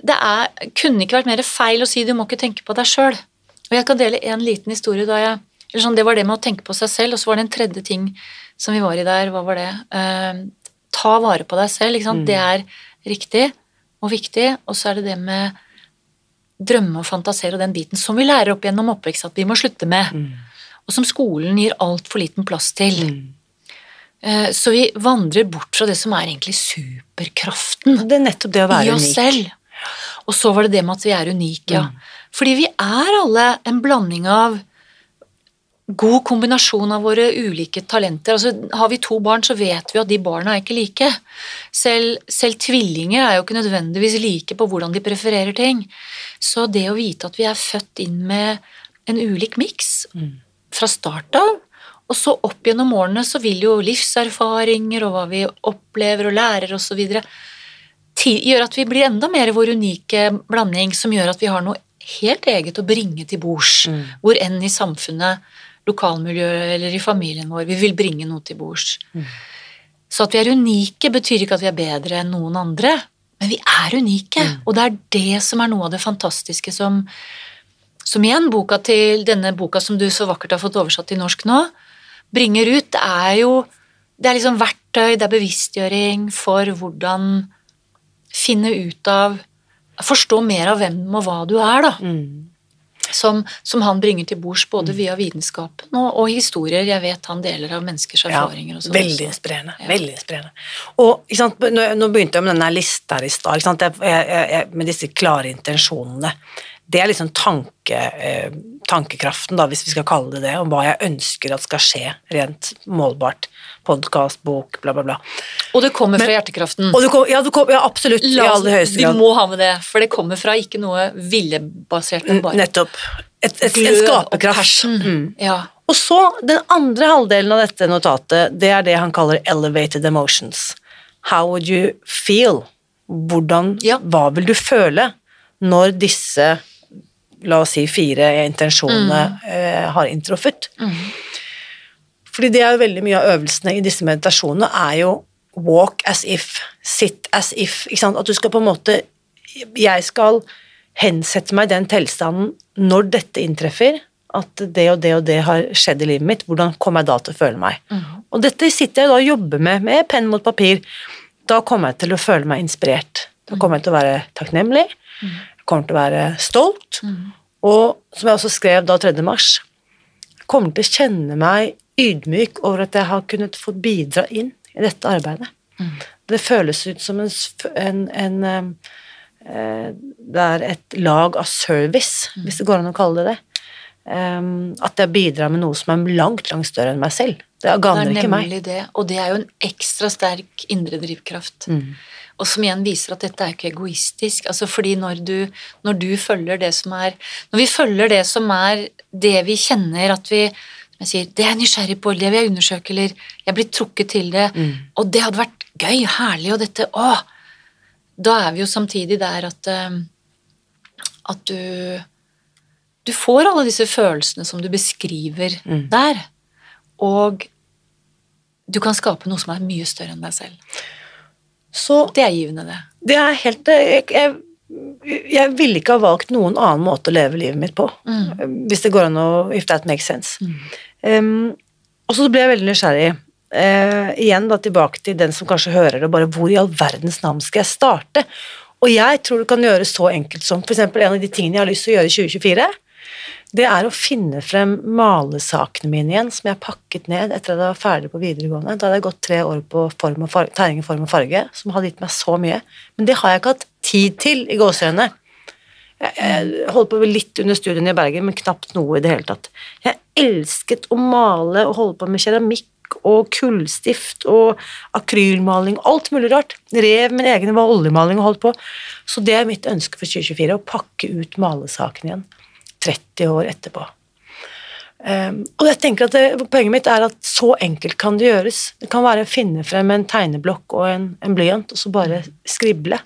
Speaker 2: det er, kunne ikke vært mer feil å si du må ikke tenke på deg sjøl. Og jeg kan dele en liten historie da jeg eller sånn, Det var det med å tenke på seg selv, og så var det en tredje ting som vi var i der. Hva var det? Eh, ta vare på deg selv. Sant? Det er riktig og viktig. Og så er det det med drømme og fantasere og den biten som vi lærer opp gjennom oppvekst at vi må slutte med. Og som skolen gir altfor liten plass til. Mm. Så vi vandrer bort fra det som er egentlig superkraften
Speaker 1: Det er nettopp det å være i
Speaker 2: oss
Speaker 1: unik.
Speaker 2: selv. Og så var det det med at vi er unike, ja. Fordi vi er alle en blanding av god kombinasjon av våre ulike talenter. Altså, har vi to barn, så vet vi at de barna er ikke like. Selv, selv tvillinger er jo ikke nødvendigvis like på hvordan de prefererer ting. Så det å vite at vi er født inn med en ulik miks fra start av, og så opp gjennom årene så vil jo livserfaringer og hva vi opplever og lærer osv. gjøre at vi blir enda mer vår unike blanding, som gjør at vi har noe helt eget å bringe til bords,
Speaker 1: Mm.
Speaker 2: hvor enn i samfunnet, lokalmiljøet eller i familien vår, vi vil bringe noe til bords.
Speaker 1: Mm.
Speaker 2: Så at vi er unike, betyr ikke at vi er bedre enn noen andre, men vi er unike,
Speaker 1: Mm.
Speaker 2: og det er det som er noe av det fantastiske som som igjen boka til denne boka som du så vakkert har fått oversatt til norsk nå, bringer ut, det er jo det er liksom verktøy, det er bevisstgjøring for hvordan finne ut av Forstå mer av hvem og hva du er, da.
Speaker 1: Mm.
Speaker 2: Som, som han bringer til bords både via vitenskapen og, og historier. Jeg vet han deler av menneskers erfaringer og sånn.
Speaker 1: veldig inspirerende.
Speaker 2: Ja.
Speaker 1: veldig inspirerende. Og sant, nå, nå begynte jeg med denne lista her i stad, med disse klare intensjonene. Det er liksom tanke, eh, tankekraften, da, hvis vi skal kalle det det, om hva jeg ønsker at skal skje, rent målbart. Podkast, bok, bla, bla, bla.
Speaker 2: Og det kommer fra hjertekraften.
Speaker 1: Og du kom, ja, det kom, ja, absolutt,
Speaker 2: La I
Speaker 1: aller høyeste
Speaker 2: Vi
Speaker 1: grad.
Speaker 2: må ha med det, for det kommer fra ikke noe viljebasert, men bare
Speaker 1: Nettopp. Et, et, en skaperkraft.
Speaker 2: og
Speaker 1: Mm.
Speaker 2: Ja.
Speaker 1: Og så, den andre halvdelen av dette notatet, det er det han kaller elevated emotions. How would you feel? Hvordan,
Speaker 2: Ja.
Speaker 1: Hva vil du føle når disse, la oss si, fire intensjonene eh, har inntruffet? Fordi det er jo veldig mye av øvelsene i disse meditasjonene er jo walk as if, sit as if, ikke sant? At du skal på en måte Jeg skal hensette meg i den tilstanden når dette inntreffer, at det og det og det har skjedd i livet mitt, hvordan kommer jeg da til å føle meg? Og dette sitter jeg da og jobber med, med penn mot papir. Da kommer jeg til å føle meg inspirert. Da kommer jeg til å være takknemlig. Jeg kommer til å være stolt. Og som jeg også skrev da 3. mars, kommer til å kjenne meg ydmyk over at jeg har kunnet få bidra inn i dette arbeidet. Det føles ut som en, en, en eh, Det er et lag av service, hvis det går an å kalle det det. Um, at jeg bidrar med noe som er langt, langt større enn meg selv. Det
Speaker 2: Det
Speaker 1: gagner
Speaker 2: er
Speaker 1: ikke meg.
Speaker 2: nemlig det, og det er jo en ekstra sterk indre drivkraft.
Speaker 1: Mm.
Speaker 2: Og som igjen viser at dette er ikke egoistisk. altså fordi når du, når du følger det som er Når vi følger det som er det vi kjenner at vi jeg sier, Det er jeg nysgjerrig på, det vil jeg undersøke, eller jeg blir trukket til det,
Speaker 1: Mm.
Speaker 2: og det hadde vært gøy, herlig, og dette Å! Da er vi jo samtidig der at eh, at du du får alle disse følelsene som du beskriver
Speaker 1: Mm.
Speaker 2: der, og du kan skape noe som er mye større enn deg selv.
Speaker 1: Så
Speaker 2: Det er givende, det.
Speaker 1: det er helt jeg, jeg, jeg ville ikke ha valgt noen annen måte å leve livet mitt på. Hvis det går an å If that makes sense. Um, og så ble jeg veldig nysgjerrig. Uh, igjen da tilbake til den som kanskje hører det, bare hvor i all verdens navn skal jeg starte? Og jeg tror du kan gjøre så enkelt som eksempel en av de tingene jeg har lyst til å gjøre i 2024, det er å finne frem malesakene mine igjen, som jeg pakket ned etter at jeg var ferdig på videregående. Da hadde jeg gått tre år på form farge, tegning, form og farge, som hadde gitt meg så mye. Men det har jeg ikke hatt tid til i gåseøynene. Jeg, holdt på litt under studiene i Bergen, men knapt noe i det hele tatt. Jeg elsket å male og holde på med keramikk og kullstift og akrylmaling, alt mulig rart. Rev min egen oljemaling og holdt på. Så det er mitt ønske for 2024, å pakke ut malesaken igjen. 30 år etterpå. Um, og jeg tenker at det, Poenget mitt er at så enkelt kan det gjøres. Det kan være å finne frem en tegneblokk og en, en blyant, og så bare skrible.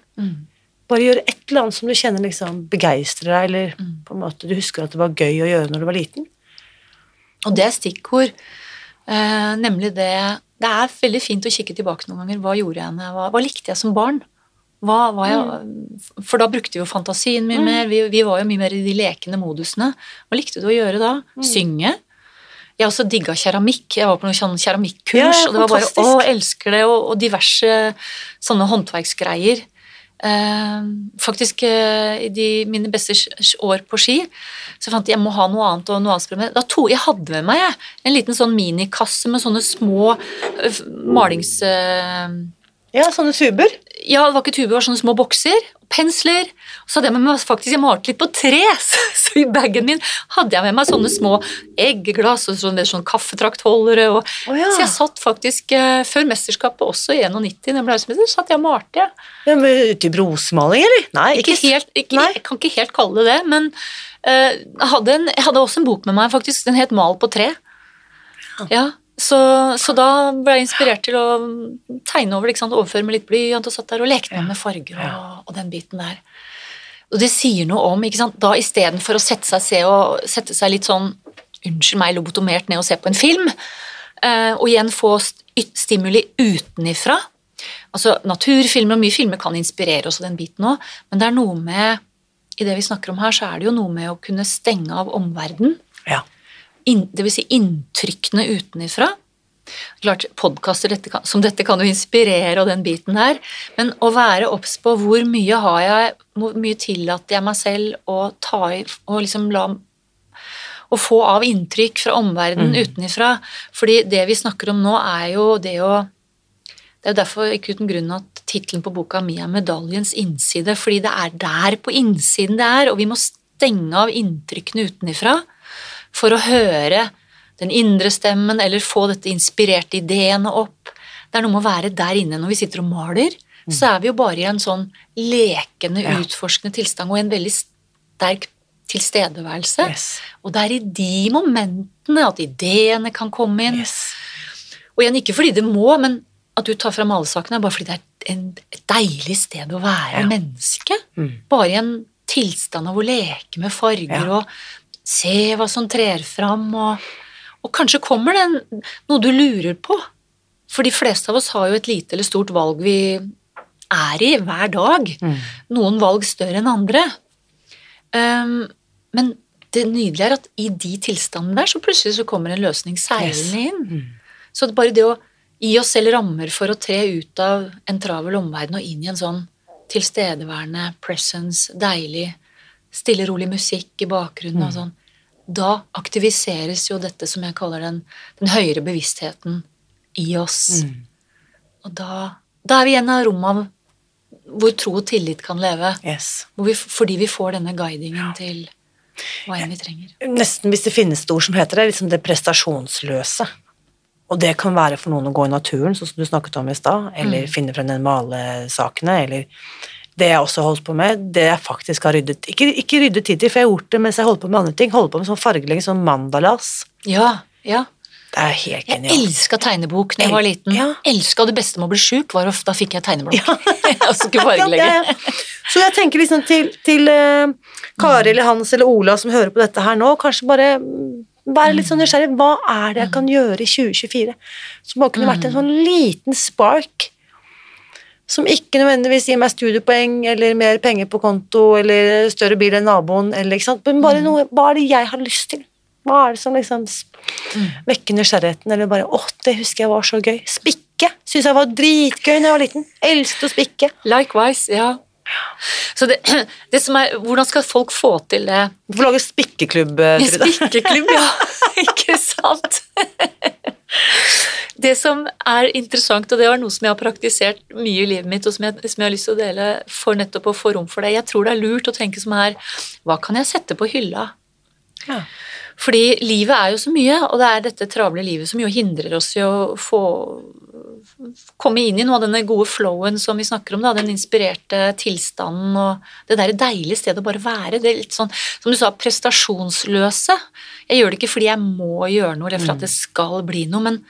Speaker 1: Bare gjøre et eller annet som du kjenner liksom begeistrer deg, eller på en måte du husker at det var gøy å gjøre når du var liten.
Speaker 2: Og det er stikkord. Eh, nemlig det Det er veldig fint å kikke tilbake noen ganger. Hva gjorde jeg Hva, Hva likte jeg som barn? Hva, hva jeg, For da brukte vi jo fantasien mye mer. Vi, vi var jo mye mer i de lekende modusene. Hva likte du å gjøre da? Synge? Jeg også digga keramikk. Jeg var på noen sånn keramikkurs,
Speaker 1: Ja,
Speaker 2: og det var bare å, elsker det, og, og diverse sånne håndverksgreier. Eh, faktisk eh, i de, mine beste år på ski så fant jeg jeg må ha noe annet og noe annet sprø- Da to, jeg hadde med meg jeg, en liten sånn minikasse med sånne små eh, malings... eh,
Speaker 1: Ja, sånne tuber.
Speaker 2: Ja, det var ikke tuber, det var sånne små bokser. Pensler. Så hadde jeg med meg faktisk, jeg malte litt på tre, så, så i bagen min hadde jeg med meg sånne små eggeglass og sånne, sånne kaffetraktholdere. Og,
Speaker 1: oh, ja.
Speaker 2: Så jeg satt faktisk uh, før mesterskapet, også i 91, så jeg ble verdensmester, satt jeg og malte.
Speaker 1: Ja, men Ute i brosemaling, eller? Nei,
Speaker 2: Ikke helt, ikke,
Speaker 1: Nei.
Speaker 2: jeg kan ikke helt kalle det det, men uh, jeg, hadde en, jeg hadde også en bok med meg, faktisk. Den het Mal på tre. Ja, så, så da ble jeg inspirert til å tegne over ikke sant? overføre med litt blyant og satt der og lekte med farger og, og den biten der. Og det sier noe om ikke sant? Da istedenfor å sette seg, se og, sette seg litt sånn unnskyld meg, lobotomert ned og se på en film, eh, og igjen få stimuli utenifra. Altså, Naturfilmer og mye filmer kan inspirere oss av den biten òg, men det er noe med i det vi snakker om her, så er det jo noe med å kunne stenge av omverdenen.
Speaker 1: Ja.
Speaker 2: Det vil si inntrykkene utenifra. Klart, Podkaster som dette kan jo inspirere, og den biten her, men å være obs på hvor mye har jeg, hvor mye tillater jeg meg selv å ta i og liksom la å få av inntrykk fra omverdenen mm. utenifra. Fordi det vi snakker om nå, er jo det å Det er jo derfor ikke uten grunn at tittelen på boka mi er 'Medaljens innside', fordi det er der på innsiden det er, og vi må stenge av inntrykkene utenifra for å høre den indre stemmen, eller få dette inspirerte ideene opp. Det er noe med å være der inne når vi sitter og maler. Mm. Så er vi jo bare i en sånn lekende, ja. utforskende tilstand og en veldig sterk tilstedeværelse. Yes. Og det er i de momentene at ideene kan komme inn. Yes. Og igjen, ikke fordi det må, men at du tar fram malesakene, bare fordi det er en, et deilig sted å være ja. menneske. Mm. Bare i en tilstand av å leke med farger ja. og se hva som trer fram, og, og kanskje kommer det noe du lurer på. For de fleste av oss har jo et lite eller stort valg vi er i hver dag. Mm. Noen valg større enn andre. Um, men det nydelige er at i de tilstandene der, så plutselig så kommer en løsning seilende inn. Yes. Mm. Så bare det å gi oss selv rammer for å tre ut av en travel omverden og inn i en sånn tilstedeværende presence, deilig, stille, rolig musikk i bakgrunnen mm. og sånn, da aktiviseres jo dette som jeg kaller den, den høyere bevisstheten i oss. Mm. Og da, da, er vi igjen av rommet av hvor tro og tillit kan leve.
Speaker 1: Yes.
Speaker 2: Vi, fordi vi får denne guidingen til hva enn vi trenger.
Speaker 1: Nesten hvis det finnes et ord som heter det, liksom det prestasjonsløse. Og det kan være for noen å gå i naturen, sånn som du snakket om i stad, eller mm. finne frem den malesakene, eller det jeg også holdt på med, det jeg faktisk har ryddet Ikke, ikke ryddet tid til, for jeg har gjort det mens jeg holdt på med andre ting. Holdt på med sånn fargelegging, sånn mandalas.
Speaker 2: Ja, ja.
Speaker 1: Det er helt genialt.
Speaker 2: Jeg elska tegnebok da jeg var liten. Ja. Elska det beste med å bli sjuk, var ofte da fikk jeg tegneblokk. Ja. jeg skulle fargelegge.
Speaker 1: Ja, Så jeg tenker liksom til, til uh, Kari eller Hans eller Ola som hører på dette her nå, kanskje bare være litt sånn nysgjerrig. Hva er det jeg kan gjøre i 2024 som bare kunne vært en sånn liten spark? Som ikke nødvendigvis gir meg studiepoeng eller mer penger på konto eller større bil enn naboen, eller, men bare mm. noe, hva er det jeg har lyst til? Hva er det som liksom mm. vekker nysgjerrigheten? Eller bare 'Å, det husker jeg var så gøy'. Spikke syns jeg var dritgøy da jeg var liten. Elsket å spikke.
Speaker 2: Likewise, ja. Så det, det, som er, Hvordan skal folk få til det?
Speaker 1: Du får lage spikkeklubb, eh,
Speaker 2: Trude. Spikkeklubb, ja. Ikke sant? Det som er interessant, og det var noe som jeg har praktisert mye i livet mitt, og som jeg, som jeg har lyst til å dele for nettopp å få rom for det Jeg tror det er lurt å tenke som her Hva kan jeg sette på hylla? Ja. Fordi livet er jo så mye, og det er dette travle livet som jo hindrer oss i å få komme inn i noe av denne gode flowen som vi snakker om, da, den inspirerte tilstanden og det der deilige stedet å bare være. Det er litt sånn, som du sa, prestasjonsløse. Jeg gjør det ikke fordi jeg må gjøre noe, eller for at det skal bli noe, men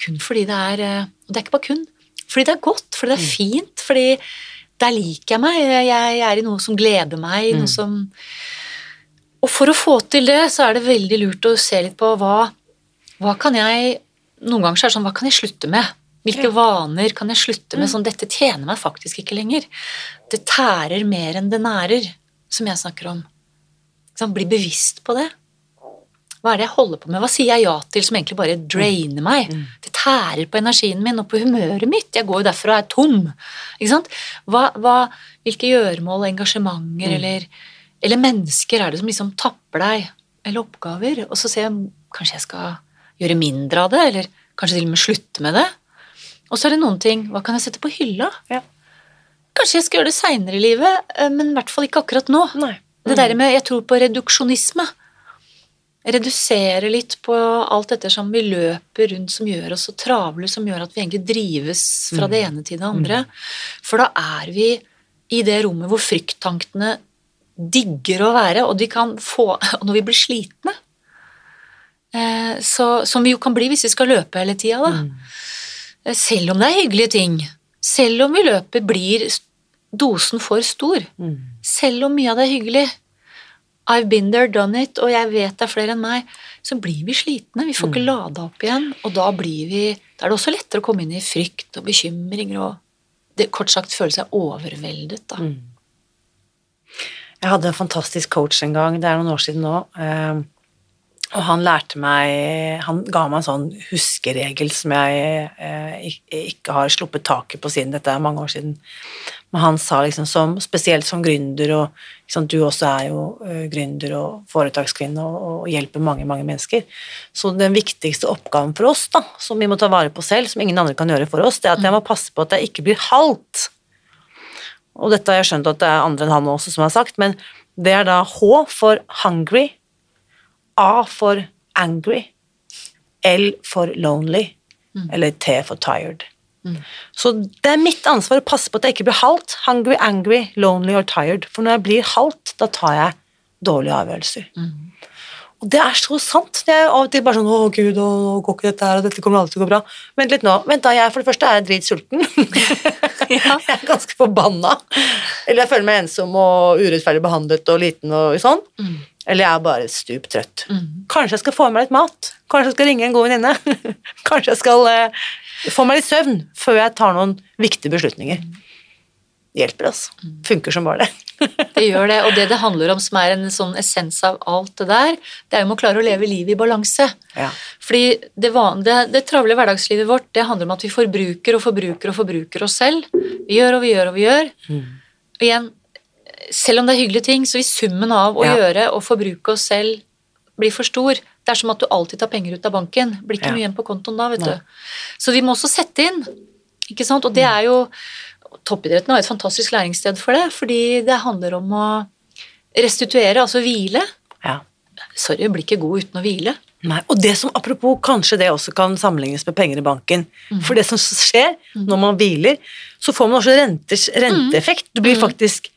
Speaker 2: kun fordi det er eh, Og det er ikke bare kun. Fordi det er godt, fordi det er mm. fint, fordi der liker jeg meg. Jeg er i noe som gleder meg, noe mm. som og for å få til det, så er det veldig lurt å se litt på hva, hva kan jeg Noen ganger så er det sånn Hva kan jeg slutte med? Hvilke vaner kan jeg slutte med? Mm. Sånn, dette tjener meg faktisk ikke lenger. Det tærer mer enn det nærer, som jeg snakker om. Sånn, bli bevisst på det. Hva er det jeg holder på med? Hva sier jeg ja til som egentlig bare drainer meg? Mm. Det tærer på energien min og på humøret mitt. Jeg går jo derfra og er tom. Ikke sant? Hva, hva, hvilke gjøremål, engasjementer mm. eller eller mennesker er det som liksom tapper deg, eller oppgaver, og så ser jeg kanskje jeg skal gjøre mindre av det, eller kanskje til og med slutte med det. Og så er det noen ting Hva kan jeg sette på hylla? Ja. Kanskje jeg skal gjøre det seinere i livet, eh, men i hvert fall ikke akkurat nå. Mm. Det der med Jeg tror på reduksjonisme. Redusere litt på alt dette som vi løper rundt som gjør oss så travle, som gjør at vi egentlig drives fra mm. det ene til det andre. Mm. For da er vi i det rommet hvor frykttankene digger å være, og de kan få Og når vi blir slitne, eh, så, som vi jo kan bli hvis vi skal løpe hele tida, da. Mm. Eh, selv om det er hyggelige ting. Selv om vi løper blir dosen for stor.
Speaker 1: Mm.
Speaker 2: Selv om mye av det er hyggelig. I've been there, done it, og jeg vet det er flere enn meg. Så blir vi slitne, vi får ikke lada opp igjen, og da blir vi Da er det også lettere å komme inn i frykt og bekymringer og det, kort sagt føle seg overveldet, da.
Speaker 1: Jeg hadde en fantastisk coach en gang, det er noen år siden nå, eh, og han lærte meg Han ga meg en sånn huskeregel som jeg eh, ikke har sluppet taket på siden dette er mange år siden. Men han sa liksom som, spesielt som gründer, og liksom, du også er jo eh, gründer og foretakskvinne og, og hjelper mange, mange mennesker. Så den viktigste oppgaven for oss, da, som vi må ta vare på selv, som ingen andre kan gjøre for oss, det er at jeg må passe på at jeg ikke blir halvt. Og dette har jeg skjønt at det er andre enn han også som har sagt, men det er da H for hungry, A for angry, L for lonely, eller T for tired. Så det er mitt ansvar å passe på at jeg ikke blir halvt, hungry, angry, lonely or tired, for når jeg blir halvt, da tar jeg dårlige avgjørelser. Og det er så sant. Det er av og til bare sånn 'Å, gud, å, nå går ikke dette her, og dette kommer aldri til å gå bra'. Vent litt nå. Vent da, jeg for det første er jeg dritsulten.
Speaker 2: Ja.
Speaker 1: jeg er ganske forbanna. Eller jeg føler meg ensom og urettferdig behandlet og liten og sånn. Eller jeg er bare stup trøtt. Kanskje jeg skal få i meg litt mat. Kanskje jeg skal ringe en god venninne. Kanskje jeg skal eh, få meg litt søvn før jeg tar noen viktige beslutninger. Det Hjelper, altså. Funker som bare det.
Speaker 2: Det gjør det, og det det handler om som er en sånn essens av alt det der, det er jo om å klare å leve livet i balanse.
Speaker 1: Ja.
Speaker 2: Fordi det, det, det travle hverdagslivet vårt, det handler om at vi forbruker og forbruker og forbruker oss selv. Vi gjør og vi gjør og vi gjør. Og igjen, selv om det er hyggelige ting, så vil summen av å
Speaker 1: Ja.
Speaker 2: gjøre og forbruke oss selv bli for stor. Det er som at du alltid tar penger ut av banken. Blir ikke
Speaker 1: Ja.
Speaker 2: mye igjen på kontoen da, vet
Speaker 1: Nei.
Speaker 2: du. Så vi må også sette inn, ikke sant. Og det er jo Toppidretten har et fantastisk læringssted for det, fordi det handler om å restituere, altså hvile.
Speaker 1: ja.
Speaker 2: Sorry, blir ikke god uten å hvile.
Speaker 1: Nei, og det som, apropos, kanskje det også kan sammenlignes med penger i banken. For det som skjer når man hviler, så får man også renters, renteeffekt. Du blir faktisk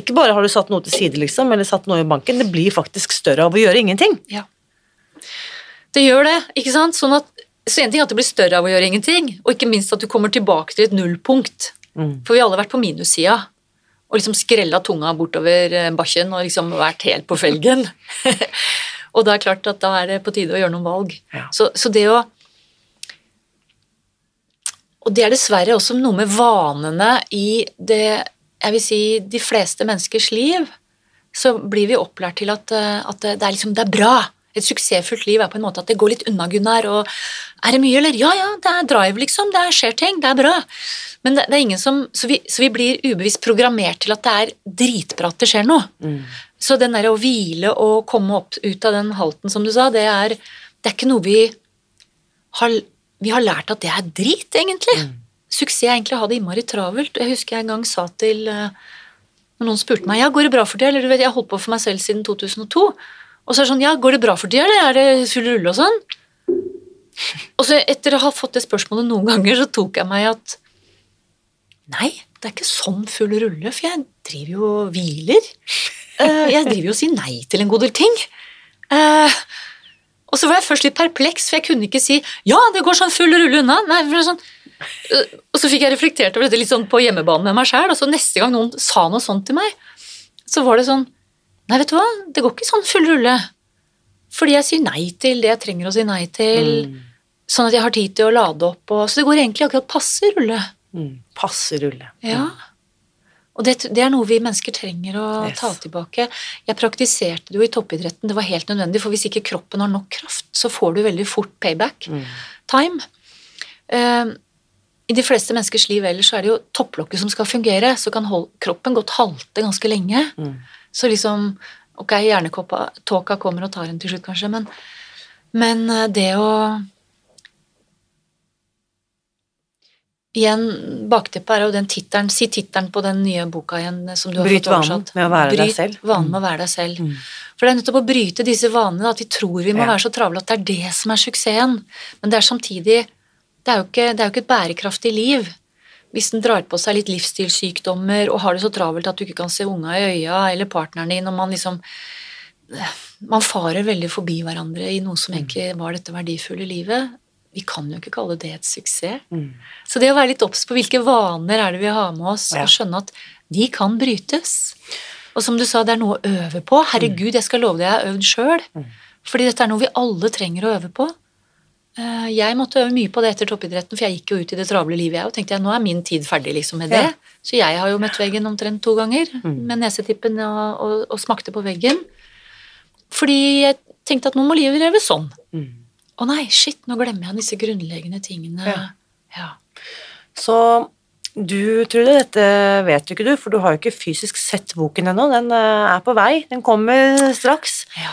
Speaker 1: Ikke bare har du satt noe til side, liksom, eller satt noe i banken, det blir faktisk større av å gjøre ingenting.
Speaker 2: Ja. Det gjør det, ikke sant? Sånn at, så en ting er at det blir større av å gjøre ingenting, og ikke minst at du kommer tilbake til et nullpunkt.
Speaker 1: Mm.
Speaker 2: For vi har alle vært på minussida og liksom skrella tunga bortover eh, bakken og liksom vært helt på felgen. og da er det klart at da er det på tide å gjøre noen valg.
Speaker 1: Ja.
Speaker 2: Så, så det å Og det er dessverre også noe med vanene i det Jeg vil si de fleste menneskers liv. Så blir vi opplært til at, eh, at det, er liksom, det er bra. Et suksessfullt liv er på en måte at det går litt unna, Gunnar. Og er det mye, eller? Ja, ja, det er drive, liksom. Det skjer ting. Det er bra. Men det, det er ingen som så vi, så vi blir ubevisst programmert til at det er dritbra at det skjer noe. Så den der å hvile og komme opp ut av den halten, som du sa, det er, det er ikke noe vi har, vi har lært at det er drit, egentlig. Suksess jeg egentlig å ha det innmari travelt. Jeg husker jeg en gang sa til eh, når noen spurte meg ja, går det bra for tida, eller du vet, jeg har holdt på for meg selv siden 2002. Og så er det sånn, ja, går det bra for tida, eller er det full rulle og sånn? Og så etter å ha fått det spørsmålet noen ganger, så tok jeg meg at Nei, det er ikke sånn full rulle, for jeg driver jo og hviler. Eh, Jeg driver jo og sier nei til en god del ting. Eh, Og så var jeg først litt perpleks, for jeg kunne ikke si 'ja, det går sånn full rulle unna'. Nei, for det er sånn, og så fikk jeg reflektert over dette litt sånn på hjemmebane med meg sjæl. og så neste gang noen sa noe sånt til meg, så var det sånn Nei, vet du hva, det går ikke sånn full rulle. Fordi jeg sier nei til det jeg trenger å si nei til, sånn at jeg har tid til å lade opp, og, så det går egentlig akkurat passe rulle.
Speaker 1: Mm. Passe rulle.
Speaker 2: Ja. Og det, det er noe vi mennesker trenger å
Speaker 1: Yes.
Speaker 2: ta tilbake. Jeg praktiserte det jo i toppidretten, det var helt nødvendig, for hvis ikke kroppen har nok kraft, så får du veldig fort payback. Time. Eh, I de fleste menneskers liv ellers så er det jo topplokket som skal fungere, så kan kroppen godt halte ganske lenge. Så liksom Ok, hjernetåka kommer og tar en til slutt, kanskje, men, men eh, det å Igjen, bakteppet er jo den tittelen Si tittelen på den nye boka igjen eh, som du har
Speaker 1: Bryt
Speaker 2: fått
Speaker 1: vanen med å være deg
Speaker 2: Bryt
Speaker 1: selv.
Speaker 2: vanen
Speaker 1: Mm.
Speaker 2: med å være deg selv.
Speaker 1: Mm.
Speaker 2: For det er nettopp å bryte disse vanene, at vi tror vi må
Speaker 1: Ja.
Speaker 2: være så travle at det er det som er suksessen. Men det er samtidig Det er ikke, det er jo ikke et bærekraftig liv. Hvis den drar på seg litt livsstilssykdommer og har det så travelt at du ikke kan se unga i øya eller partneren din, og man liksom Man farer veldig forbi hverandre i noe som egentlig var dette verdifulle livet. vi kan jo ikke kalle det et suksess.
Speaker 1: Mm.
Speaker 2: Så det å være litt obs på hvilke vaner er det vi har med oss,
Speaker 1: Ja.
Speaker 2: og skjønne at de kan brytes. Og som du sa, det er noe å øve på. Herregud, jeg skal love deg, jeg har øvd sjøl.
Speaker 1: Mm.
Speaker 2: Fordi dette er noe vi alle trenger å øve på. Eh, Jeg måtte øve mye på det etter toppidretten, for jeg gikk jo ut i det travle livet, jeg, og tenkte jeg, nå er min tid ferdig liksom med det.
Speaker 1: Ja.
Speaker 2: Så jeg har jo møtt veggen omtrent to ganger,
Speaker 1: Mm.
Speaker 2: med nesetippen og, og, og smakte på veggen. Fordi jeg tenkte at nå må livet leve sånn.
Speaker 1: Mm.
Speaker 2: Å nei, shit, nå glemmer jeg disse grunnleggende tingene.
Speaker 1: Ja.
Speaker 2: ja.
Speaker 1: Så du, Trude, dette vet jo ikke du, for du har jo ikke fysisk sett boken ennå. Den eh, er på vei, den kommer straks.
Speaker 2: Ja.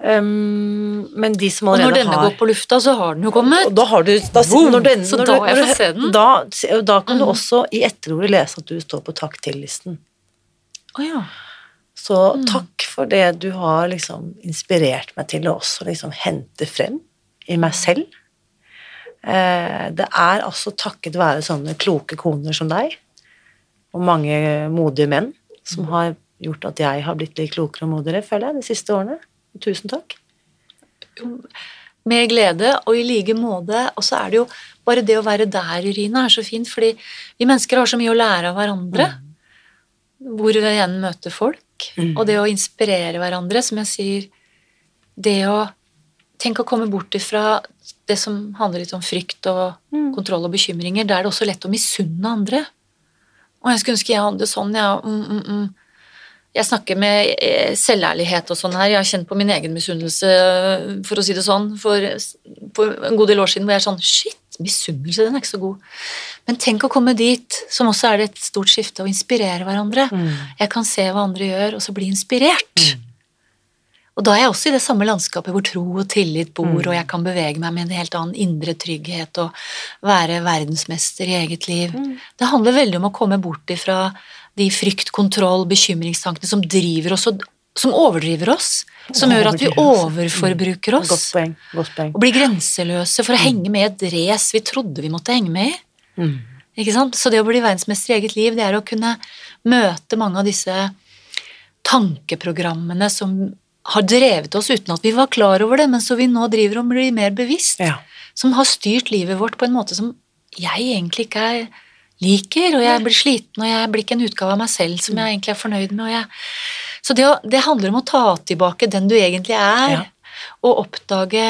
Speaker 1: Um, men de som allerede har
Speaker 2: Og når denne
Speaker 1: har
Speaker 2: går på lufta, så har den jo kommet.
Speaker 1: Og da har du da, når den,
Speaker 2: Så
Speaker 1: når
Speaker 2: da har jeg
Speaker 1: du-
Speaker 2: fått se den.
Speaker 1: Da, da kan du
Speaker 2: Mhm.
Speaker 1: også i etterordet lese at du står på takk til-listen.
Speaker 2: Oh, ja.
Speaker 1: Så
Speaker 2: Mm.
Speaker 1: takk for det du har liksom inspirert meg til å også liksom hente frem i meg selv. Eh, det er altså takket være sånne kloke koner som deg, og mange modige menn, som
Speaker 2: Mm.
Speaker 1: har gjort at jeg har blitt litt klokere og modigere, føler jeg, de siste årene. Tusen takk.
Speaker 2: Med glede, og i like måte. Og så er det jo bare det å være der, Irina, er så fint, fordi vi mennesker har så mye å lære av hverandre. Hvor vi igjen møter folk.
Speaker 1: Mm.
Speaker 2: Og det å inspirere hverandre, som jeg sier Det å Tenk å komme bort ifra det som handler litt om frykt og
Speaker 1: Mm.
Speaker 2: kontroll og bekymringer. Da er det også lett å misunne andre. Og jeg skulle ønske jeg hadde det sånn, ja. Mm, mm, mm. Jeg snakker med eh, selværlighet og sånn her. Jeg har kjent på min egen misunnelse, for å si det sånn, for, for en god del år siden, hvor jeg er sånn Shit, misunnelse, den er ikke så god. Men tenk å komme dit, som også er det et stort skifte, å inspirere hverandre.
Speaker 1: Mm.
Speaker 2: Jeg kan se hva andre gjør, og så bli inspirert. Og da er jeg også i det samme landskapet hvor tro og tillit bor,
Speaker 1: Mm.
Speaker 2: og jeg kan bevege meg med en helt annen indre trygghet og være verdensmester i eget liv.
Speaker 1: Mm.
Speaker 2: Det handler veldig om å komme bort ifra de frykt, kontroll, bekymringstankene som driver oss, og som overdriver oss. Som gjør at vi
Speaker 1: overforbruker oss.
Speaker 2: overforbruker
Speaker 1: Godt
Speaker 2: oss.
Speaker 1: poeng. Godt poeng.
Speaker 2: Og blir grenseløse for å henge med i et race vi trodde vi måtte henge med i.
Speaker 1: Mm.
Speaker 2: Ikke sant? Så det å bli verdensmester i eget liv, det er å kunne møte mange av disse tankeprogrammene som har drevet oss uten at vi var klar over det, men så vi nå driver og blir mer bevisst.
Speaker 1: Ja.
Speaker 2: Som har styrt livet vårt på en måte som jeg egentlig ikke er liker, og jeg blir sliten, og jeg blir ikke en utgave av meg selv som jeg egentlig er fornøyd med. Og jeg... Så det, det handler om å ta tilbake den du egentlig er,
Speaker 1: Ja.
Speaker 2: og oppdage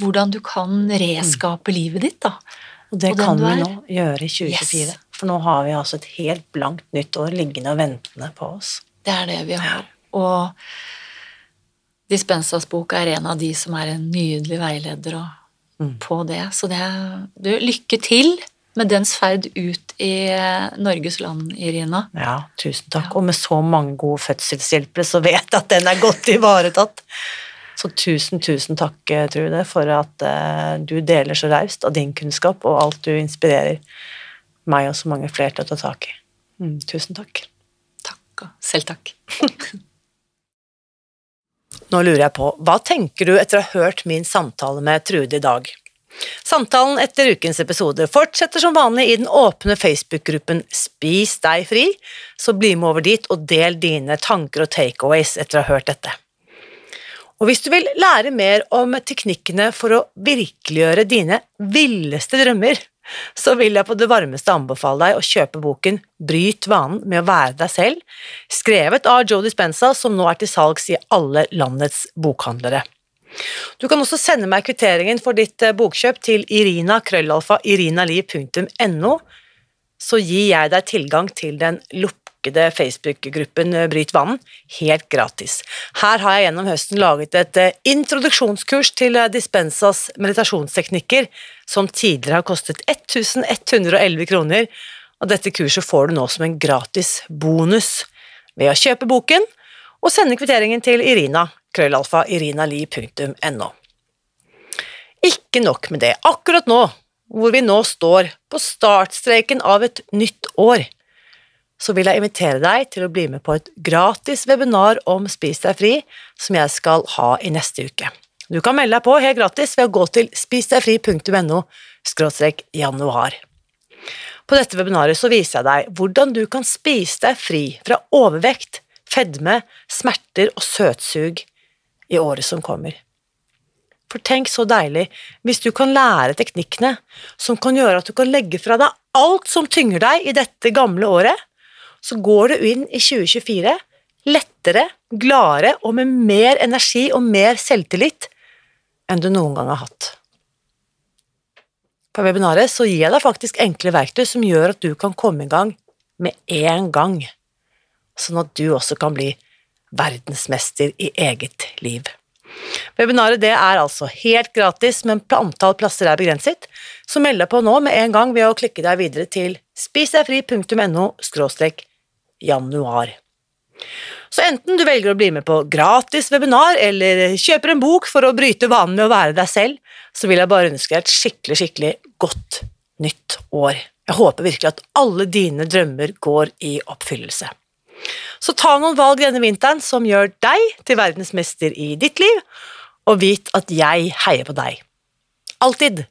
Speaker 2: hvordan du kan reskape livet ditt, da.
Speaker 1: Og det
Speaker 2: Og
Speaker 1: kan vi nå gjøre i 2024.
Speaker 2: Yes.
Speaker 1: For nå har vi altså et helt blankt nytt år liggende og ventende på oss.
Speaker 2: Det er det vi har. Og Dispensas bok er en av de som er en nydelig veileder og,
Speaker 1: Mm.
Speaker 2: på det. Så det du, lykke til med dens ferd ut i eh, Norges land, Irina.
Speaker 1: Ja, tusen takk. Og med så mange gode fødselshjelpere, så vet jeg at den er godt ivaretatt. Så tusen, tusen takk, eh, Trude, for at eh, du deler så raust av din kunnskap, og alt du inspirerer meg og så mange flere til å ta tak i. Mm, tusen takk.
Speaker 2: Takk og selv takk.
Speaker 1: Nå lurer jeg på, hva tenker du etter å ha hørt min samtale med Trude i dag? Samtalen etter ukens episode fortsetter som vanlig i den åpne Facebook-gruppen Spis deg fri, så bli med over dit og del dine tanker og takeaways etter å ha hørt dette. Og hvis du vil lære mer om teknikkene for å virkeliggjøre dine villeste drømmer, så vil jeg på det varmeste anbefale deg å kjøpe boken Bryt vanen med å være deg selv, skrevet av Joe Dispenza, som nå er til salgs i alle landets bokhandlere. Du kan også sende meg kvitteringen for ditt eh, bokkjøp til irina krøllalfa irinaliv.no, så gir jeg deg tilgang til den lukkede Facebook-gruppen eh, Bryt vannen helt gratis. Her har jeg gjennom høsten laget et eh, introduksjonskurs til Dispensas meditasjonsteknikker, som tidligere har kostet 1111 kroner, og dette kurset får du nå som en gratis bonus ved å kjøpe boken og sende kvitteringen til Irina, krøllalfa irinali.no. Ikke nok med det, akkurat nå, hvor vi nå står på startstreken av et nytt år, så vil jeg invitere deg til å bli med på et gratis webinar om Spis deg fri, som jeg skal ha i neste uke. Du kan melde deg på helt gratis ved å gå til spisdegfri.no januar. På dette webinaret så viser jeg deg hvordan du kan spise deg fri fra overvekt, fedme, smerter og søtsug i året som kommer. For tenk så deilig hvis du kan lære teknikkene som kan gjøre at du kan legge fra deg alt som tynger deg i dette gamle året, så går du inn i 2024 lettere, gladere og med mer energi og mer selvtillit enn du noen gang har hatt. På webinaret så gir jeg deg faktisk enkle verktøy som gjør at du kan komme i gang med en gang, sånn at du også kan bli verdensmester i eget liv. Webinaret det er altså helt gratis, men antall plasser er begrenset, så meld deg på nå med en gang ved å klikke deg videre til spisdegfri.no januar. Så enten du velger å bli med på gratis webinar eller kjøper en bok for å bryte vanen med å være deg selv, så vil jeg bare ønske deg et skikkelig, skikkelig godt nytt år. Jeg håper virkelig at alle dine drømmer går i oppfyllelse. Så ta noen valg denne vinteren som gjør deg til verdensmester i ditt liv, og vit at jeg heier på deg. Alltid.